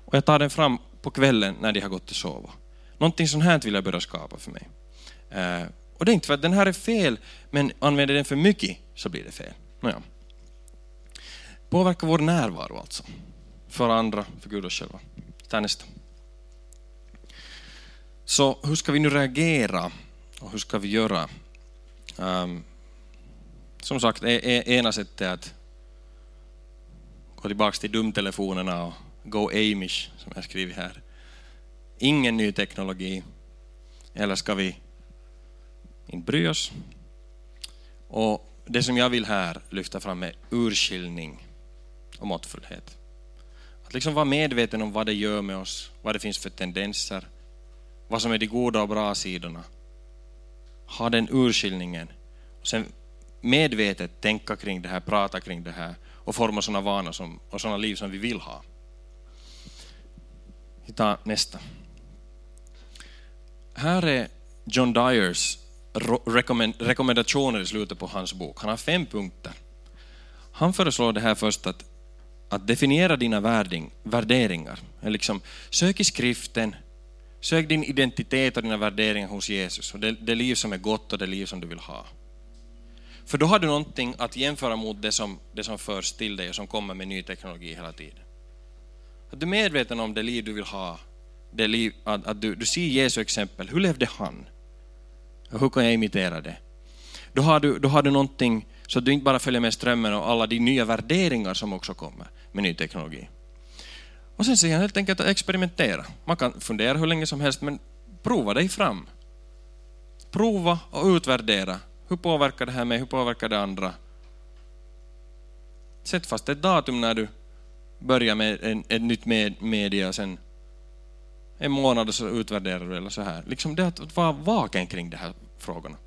och jag tar den fram på kvällen när de har gått och sova. Någonting sånt här vill jag börja skapa för mig. Eh, och det är inte för att den här är fel, men använder den för mycket så blir det fel. Nåja. Påverka vår närvaro alltså. För andra, för Gud och själva. Ta nästa. Så hur ska vi nu reagera och hur ska vi göra? Um, som sagt, e- e- ena sättet är att gå tillbaka till dumtelefonerna och go amish, som jag skrivit här. Ingen ny teknologi. Eller ska vi inte bry oss? Och det som jag vill här lyfta fram är urskiljning och måttfullhet. Att liksom vara medveten om vad det gör med oss, vad det finns för tendenser, vad som är de goda och bra sidorna. Ha den urskiljningen. Och sen medvetet tänka kring det här, prata kring det här och forma sådana vanor som, och sådana liv som vi vill ha. Vi tar nästa. Här är John Dyers rekommendationer i slutet på hans bok. Han har fem punkter. Han föreslår det här först att, att definiera dina värding, värderingar. Liksom, sök i skriften, sök din identitet och dina värderingar hos Jesus och det, det liv som är gott och det liv som du vill ha. För då har du någonting att jämföra mot det som, det som förs till dig och som kommer med ny teknologi hela tiden. Att du är medveten om det liv du vill ha, det liv, att, att du, du ser Jesu exempel, hur levde han? Och hur kan jag imitera det? Då har, du, då har du någonting så att du inte bara följer med strömmen och alla de nya värderingar som också kommer med ny teknologi. Och sen säger han helt enkelt att experimentera. Man kan fundera hur länge som helst, men prova dig fram. Prova och utvärdera hur påverkar det här mig? Hur påverkar det andra? Sätt fast ett datum när du börjar med en, ett nytt med, media och sen en månad så utvärderar du eller så här. Liksom det att vara vaken kring de här frågorna.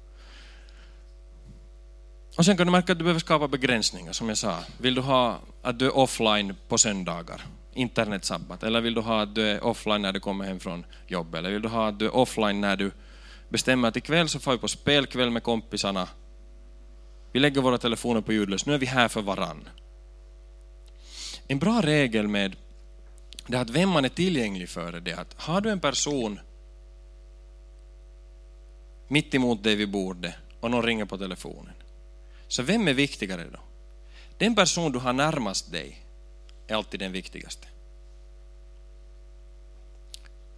Och sen kan du märka att du behöver skapa begränsningar, som jag sa. Vill du ha att du är offline på söndagar, internetsabbat, eller vill du ha att du är offline när du kommer hem från jobbet, eller vill du ha att du är offline när du bestämmer att ikväll så får vi på spelkväll med kompisarna. Vi lägger våra telefoner på ljudlös, nu är vi här för varann. En bra regel med det att vem man är tillgänglig för det är att har du en person mitt emot dig vid bordet och någon ringer på telefonen. Så vem är viktigare då? Den person du har närmast dig är alltid den viktigaste.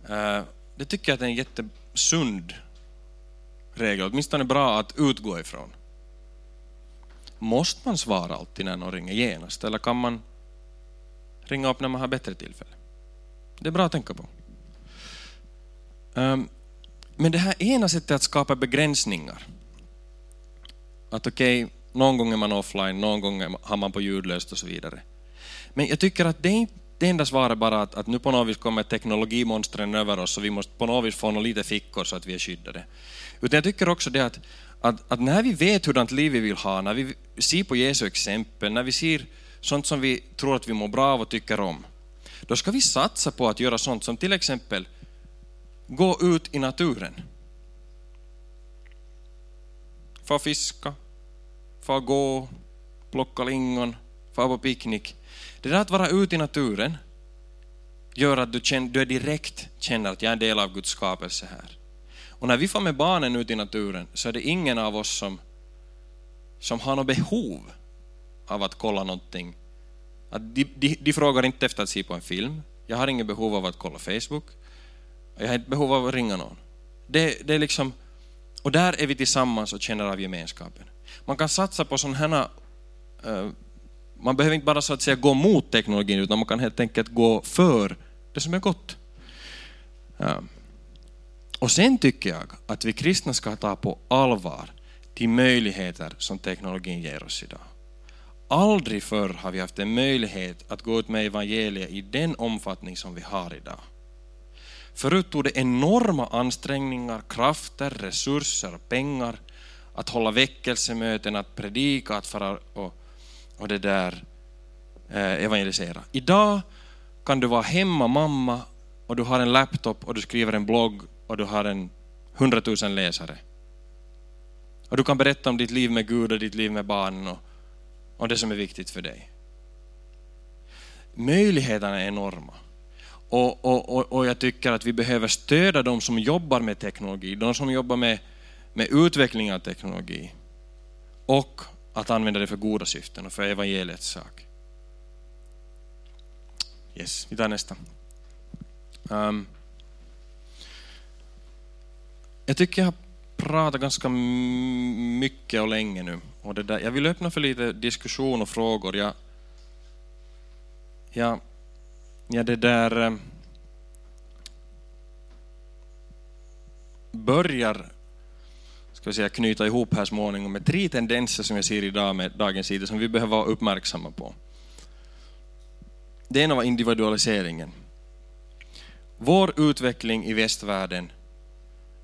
Eh, det tycker jag är en jättesund regel, åtminstone bra att utgå ifrån. måste man svara alltid när någon ringer genast, eller kan man ringa upp när man har bättre tillfälle? Det är bra att tänka på. Ehm, men det här ena sättet att skapa begränsningar, att okej, okay, någon gång är man offline, någon gång har man på ljudlöst och så vidare. Men jag tycker att det är inte det enda svaret bara att, att nu på något vis kommer teknologimonstren över oss och vi måste på något vis få några lite fickor så att vi är skyddade. Utan jag tycker också det att, att, att när vi vet hurdant liv vi vill ha, när vi ser på Jesu exempel, när vi ser sånt som vi tror att vi mår bra av och tycker om, då ska vi satsa på att göra sånt som till exempel gå ut i naturen. Få fiska, få gå, plocka lingon, få på picknick. Det där att vara ute i naturen gör att du, känner, du är direkt känner att jag är en del av Guds skapelse här. Och när vi får med barnen ut i naturen så är det ingen av oss som, som har något behov av att kolla någonting. Att de, de, de frågar inte efter att se på en film. Jag har inget behov av att kolla Facebook. Jag har inte behov av att ringa någon. Det, det är liksom, och där är vi tillsammans och känner av gemenskapen. Man kan satsa på sådana här uh, man behöver inte bara så att säga gå mot teknologin, utan man kan helt enkelt gå för det som är gott. Ja. Och sen tycker jag att vi kristna ska ta på allvar de möjligheter som teknologin ger oss idag. Aldrig förr har vi haft en möjlighet att gå ut med evangeliet i den omfattning som vi har idag. Förut tog det enorma ansträngningar, krafter, resurser och pengar att hålla väckelsemöten, att predika, att fara och och det där eh, evangelisera. Idag kan du vara hemma mamma och du har en laptop och du skriver en blogg och du har en hundratusen läsare. Och du kan berätta om ditt liv med Gud och ditt liv med barnen och, och det som är viktigt för dig. Möjligheterna är enorma. Och, och, och, och jag tycker att vi behöver stödja de som jobbar med teknologi, de som jobbar med, med utveckling av teknologi. Och att använda det för goda syften och för evangeliets sak. Yes, vi tar nästa. Um, jag tycker jag har pratat ganska mycket och länge nu. Och det där, jag vill öppna för lite diskussion och frågor. Jag, jag, jag det där um, börjar ska vi säga, knyta ihop här småningom med tre tendenser som jag ser idag med dagens sida som vi behöver vara uppmärksamma på. Det ena var individualiseringen. Vår utveckling i västvärlden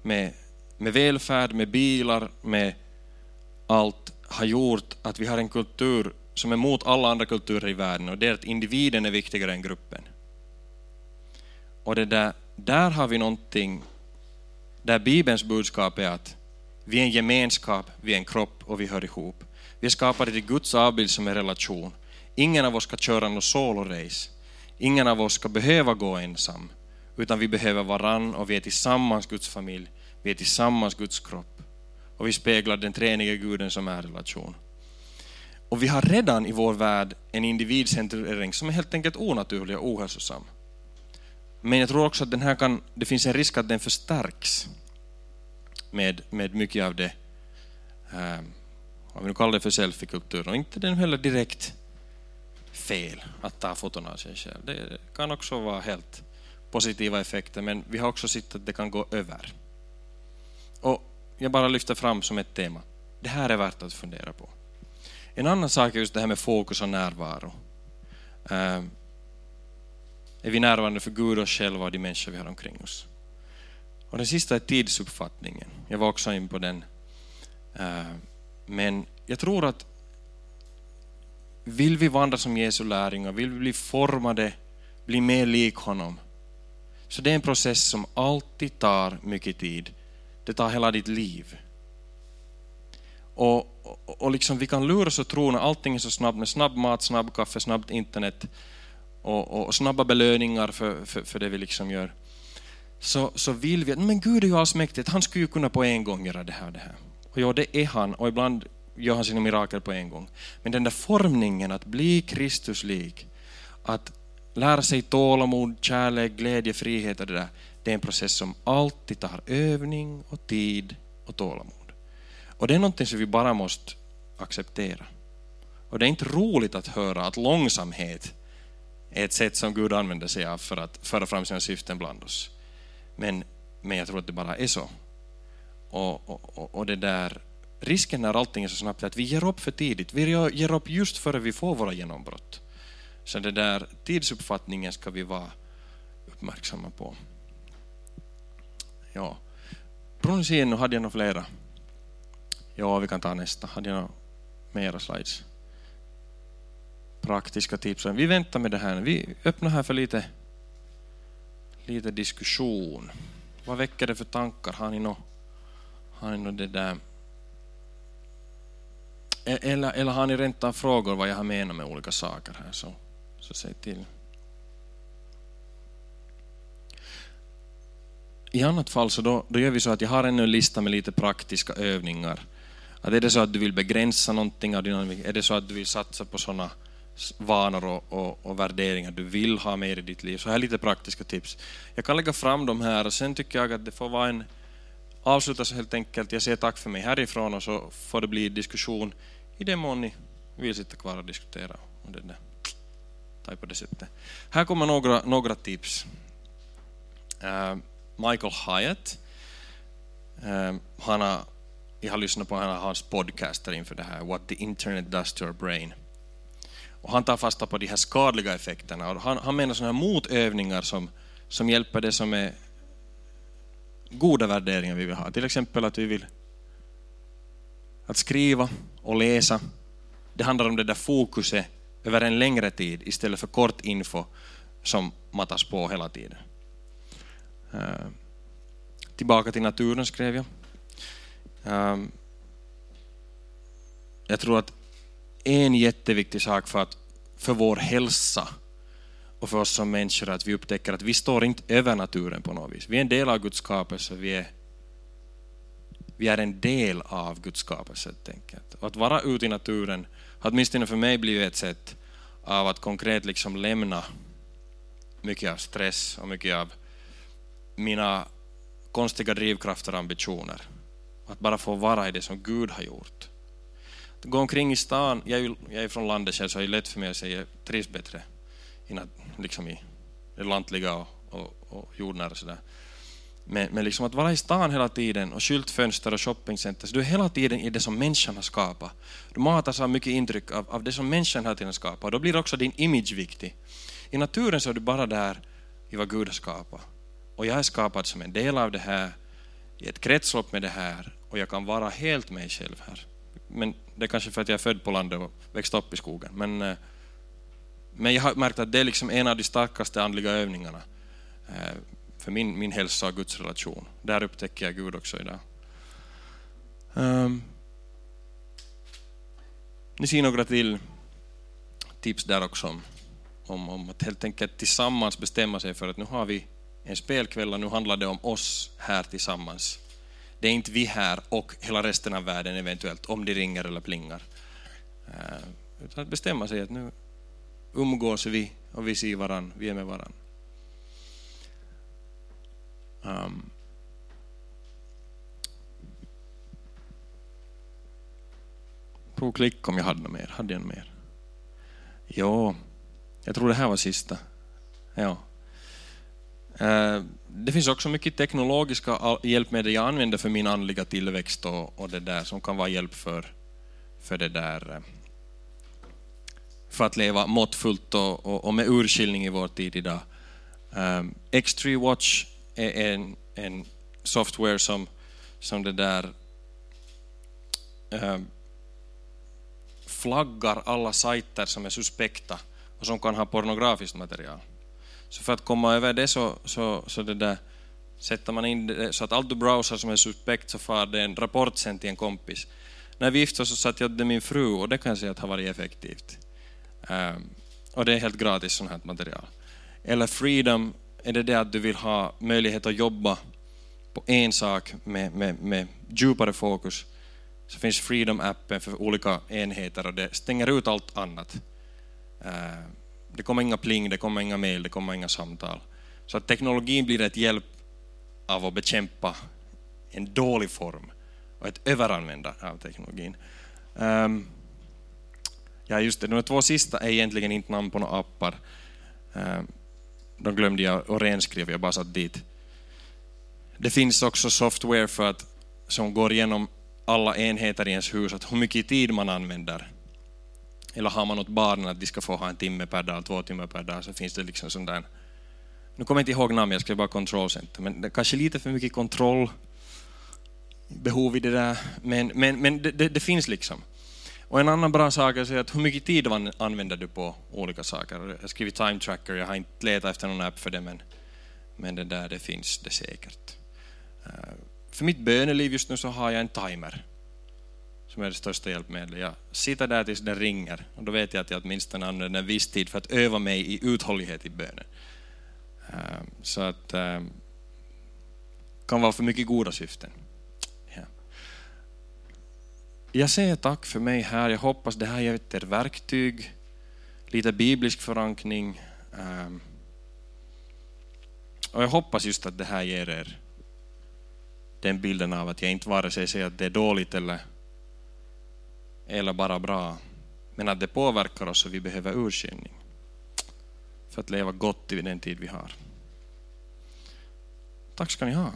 med, med välfärd, med bilar, med allt har gjort att vi har en kultur som är mot alla andra kulturer i världen och det är att individen är viktigare än gruppen. Och det där, där har vi någonting där Bibelns budskap är att vi är en gemenskap, vi är en kropp och vi hör ihop. Vi är skapade till Guds avbild som en relation. Ingen av oss ska köra något solo-race. Ingen av oss ska behöva gå ensam, utan vi behöver varann och vi är tillsammans Guds familj, vi är tillsammans Guds kropp. Och vi speglar den treenige guden som är relation. Och vi har redan i vår värld en individcentrering som är helt enkelt onaturlig och ohälsosam. Men jag tror också att den här kan, det finns en risk att den förstärks med, med mycket av det, eh, om vi nu kallar det för selfiekultur, och inte den heller direkt fel att ta foton av sig själv. Det kan också vara helt positiva effekter, men vi har också sett att det kan gå över. Och jag bara lyfter fram som ett tema. Det här är värt att fundera på. En annan sak är just det här med fokus och närvaro. Eh, är vi närvarande för Gud och själva och de människor vi har omkring oss? Och den sista är tidsuppfattningen. Jag var också in på den. Eh, men jag tror att vill vi vandra som Jesu lärjungar, vill vi bli formade, bli mer lik honom, så det är en process som alltid tar mycket tid. Det tar hela ditt liv. Och, och, och liksom vi kan luras och tro när allting är så snabbt med snabb mat, snabb kaffe, snabbt internet och, och snabba belöningar för, för, för det vi liksom gör så, så vill vi att men Gud är ju allsmäktig, han skulle ju kunna på en gång göra det här det här. Och ja, det är han, och ibland gör han sina mirakel på en gång. Men den där formningen att bli Kristuslik, att lära sig tålamod, kärlek, glädje, frihet och det där, det är en process som alltid tar övning och tid och tålamod. Och det är någonting som vi bara måste acceptera. Och det är inte roligt att höra att långsamhet är ett sätt som Gud använder sig av för att föra fram sina syften bland oss. Men, men jag tror att det bara är så. Och, och, och det där, risken när allting är så snabbt är att vi ger upp för tidigt. Vi ger upp just före vi får våra genombrott. Så det där tidsuppfattningen ska vi vara uppmärksamma på. Ja. Pronuncien, nu hade jag nog flera. Ja, vi kan ta nästa. Hade jag några mera slides? Praktiska tips. Vi väntar med det här. Vi öppnar här för lite, lite diskussion. Vad väcker det för tankar? Har ni något, har ni något det där? E- eller, eller har ni rent av frågor vad jag har menat med olika saker här, så, så säg till. I annat fall så då, då gör vi så att jag har ännu en lista med lite praktiska övningar. Att är det så att du vill begränsa någonting av dynamik? är det så att du vill satsa på sådana vanor och, och, och, värderingar du vill ha med i ditt liv, så här är lite praktiska tips. Jag kan lägga fram de här och sen tycker jag att det får vara en avsluta så helt enkelt. Jag säger tack för mig härifrån och så får det bli diskussion i den mån ni vill sitta kvar och diskutera. Och det där. på det sättet. Här kommer några, några tips. Uh, Michael Hyatt. Eh, han har, jag har lyssnat på hans podcaster inför det här, What the Internet Does to your Brain. Och han tar fasta på de här skadliga effekterna. Och han, han menar sådana här motövningar som, som hjälper det som är goda värderingar vi vill ha. Till exempel att vi vill att skriva och läsa. Det handlar om det där fokuset över en längre tid istället för kort info som matas på hela tiden. Uh, tillbaka till naturen skrev jag. Uh, jag tror att en jätteviktig sak för, att, för vår hälsa och för oss som människor att vi upptäcker att vi står inte över naturen på något vis. Vi är en del av Guds skapelse, vi är, vi är en del av Guds skapelse helt enkelt. Och att vara ute i naturen har åtminstone för mig blivit ett sätt av att konkret liksom lämna mycket av stress och mycket av mina konstiga drivkrafter och ambitioner. Att bara få vara i det som Gud har gjort. Gå omkring i stan, jag är, jag är från landet själv så det är lätt för mig att säga att jag trivs bättre i, liksom i det lantliga och, och, och jordnära sådär. Men, men liksom att vara i stan hela tiden och skyltfönster och shoppingcenter, så du är hela tiden i det som människan har skapat. Du matas av mycket intryck av, av det som människan hela tiden skapar. Då blir också din image viktig. I naturen så är du bara där i vad Gud har skapat. Och jag är skapad som en del av det här, i ett kretslopp med det här, och jag kan vara helt mig själv här. Men det är kanske för att jag är född på landet och växte upp i skogen. Men, eh, men jag har märkt att det är liksom en av de starkaste andliga övningarna eh, för min, min hälsa och Guds relation. Där upptäcker jag Gud också idag. Um, ni ser några till tips där också om, om, om att helt enkelt tillsammans bestämma sig för att nu har vi en spelkväll och nu handlar det om oss här tillsammans. Det är inte vi här och hela resten av världen eventuellt, om de ringer eller plingar. Eh, utan att bestämma sig att nu umgås vi och vi ser varann, vi är med varann. Ehm. Um, på klick om jag hade något mer. Hade jag något mer? Ja, jag tror det här var sista. Ja. Uh, det finns också mycket teknologiska hjälpmedel jag använder för min andliga tillväxt och, och det där som kan vara hjälp för, för det där eh, för att leva måttfullt och, och, och med urskiljning i vår tid idag. Ehm, um, X3 Watch är en, en software som, som det där um, flaggar alla sajter som är suspekta och som kan ha pornografiskt material. Så för att komma över det så, så, så det där, sätter man in det, så att allt du browsar som är suspekt så får det en rapport sen till en kompis. När vi gifte oss så satte jag det min fru och det kan jag säga att har varit effektivt. Um, och det är helt gratis sånt här material. Eller freedom, är det det att du vill ha möjlighet att jobba på en sak med, med, med djupare fokus, så finns Freedom-appen för olika enheter och det stänger ut allt annat. Uh, det kommer inga pling, det kommer inga mejl, det kommer inga samtal. Så att teknologin blir ett hjälp av att bekämpa en dålig form och ett överanvändande av teknologin. Um, Ja, just det. De två sista är egentligen inte namn på några appar. Um, de glömde jag att renskriva, jag bara satt dit. Det finns också software för att, som går igenom alla enheter i ens hus, att hur mycket tid man använder. Eller har man åt barnen att de ska få ha en timme per dag, två timmar per dag, så finns det liksom sån där... Nu kommer jag inte ihåg namnet, jag skrev bara kontrollcenter, men det är kanske lite för mycket kontrollbehov i det där, men, men, men det, det, det finns liksom. Och en annan bra sak är att hur mycket tid använder du på olika saker? Jag har skrivit time tracker, jag har inte letat efter någon app för det, men, men det där det finns det säkert. Eh, för mitt böneliv just nu så har jag en timer som är det största hjälpmedlet. Jag sitter där tills den ringer och då vet jag att jag åtminstone använder en viss tid för att öva mig i uthållighet i bönen. Eh, så att eh, kan vara för mycket goda syften. Jag säger tack för mig här. Jag hoppas det här gett er verktyg, lite biblisk förankring. Eh, och jag hoppas just att det här ger er den bilden av att jag inte vare sig säger att det är dåligt eller, eller bara bra, men att det påverkar oss och vi behöver urskiljning för att leva gott i den tid vi har. Tack ska ni ha.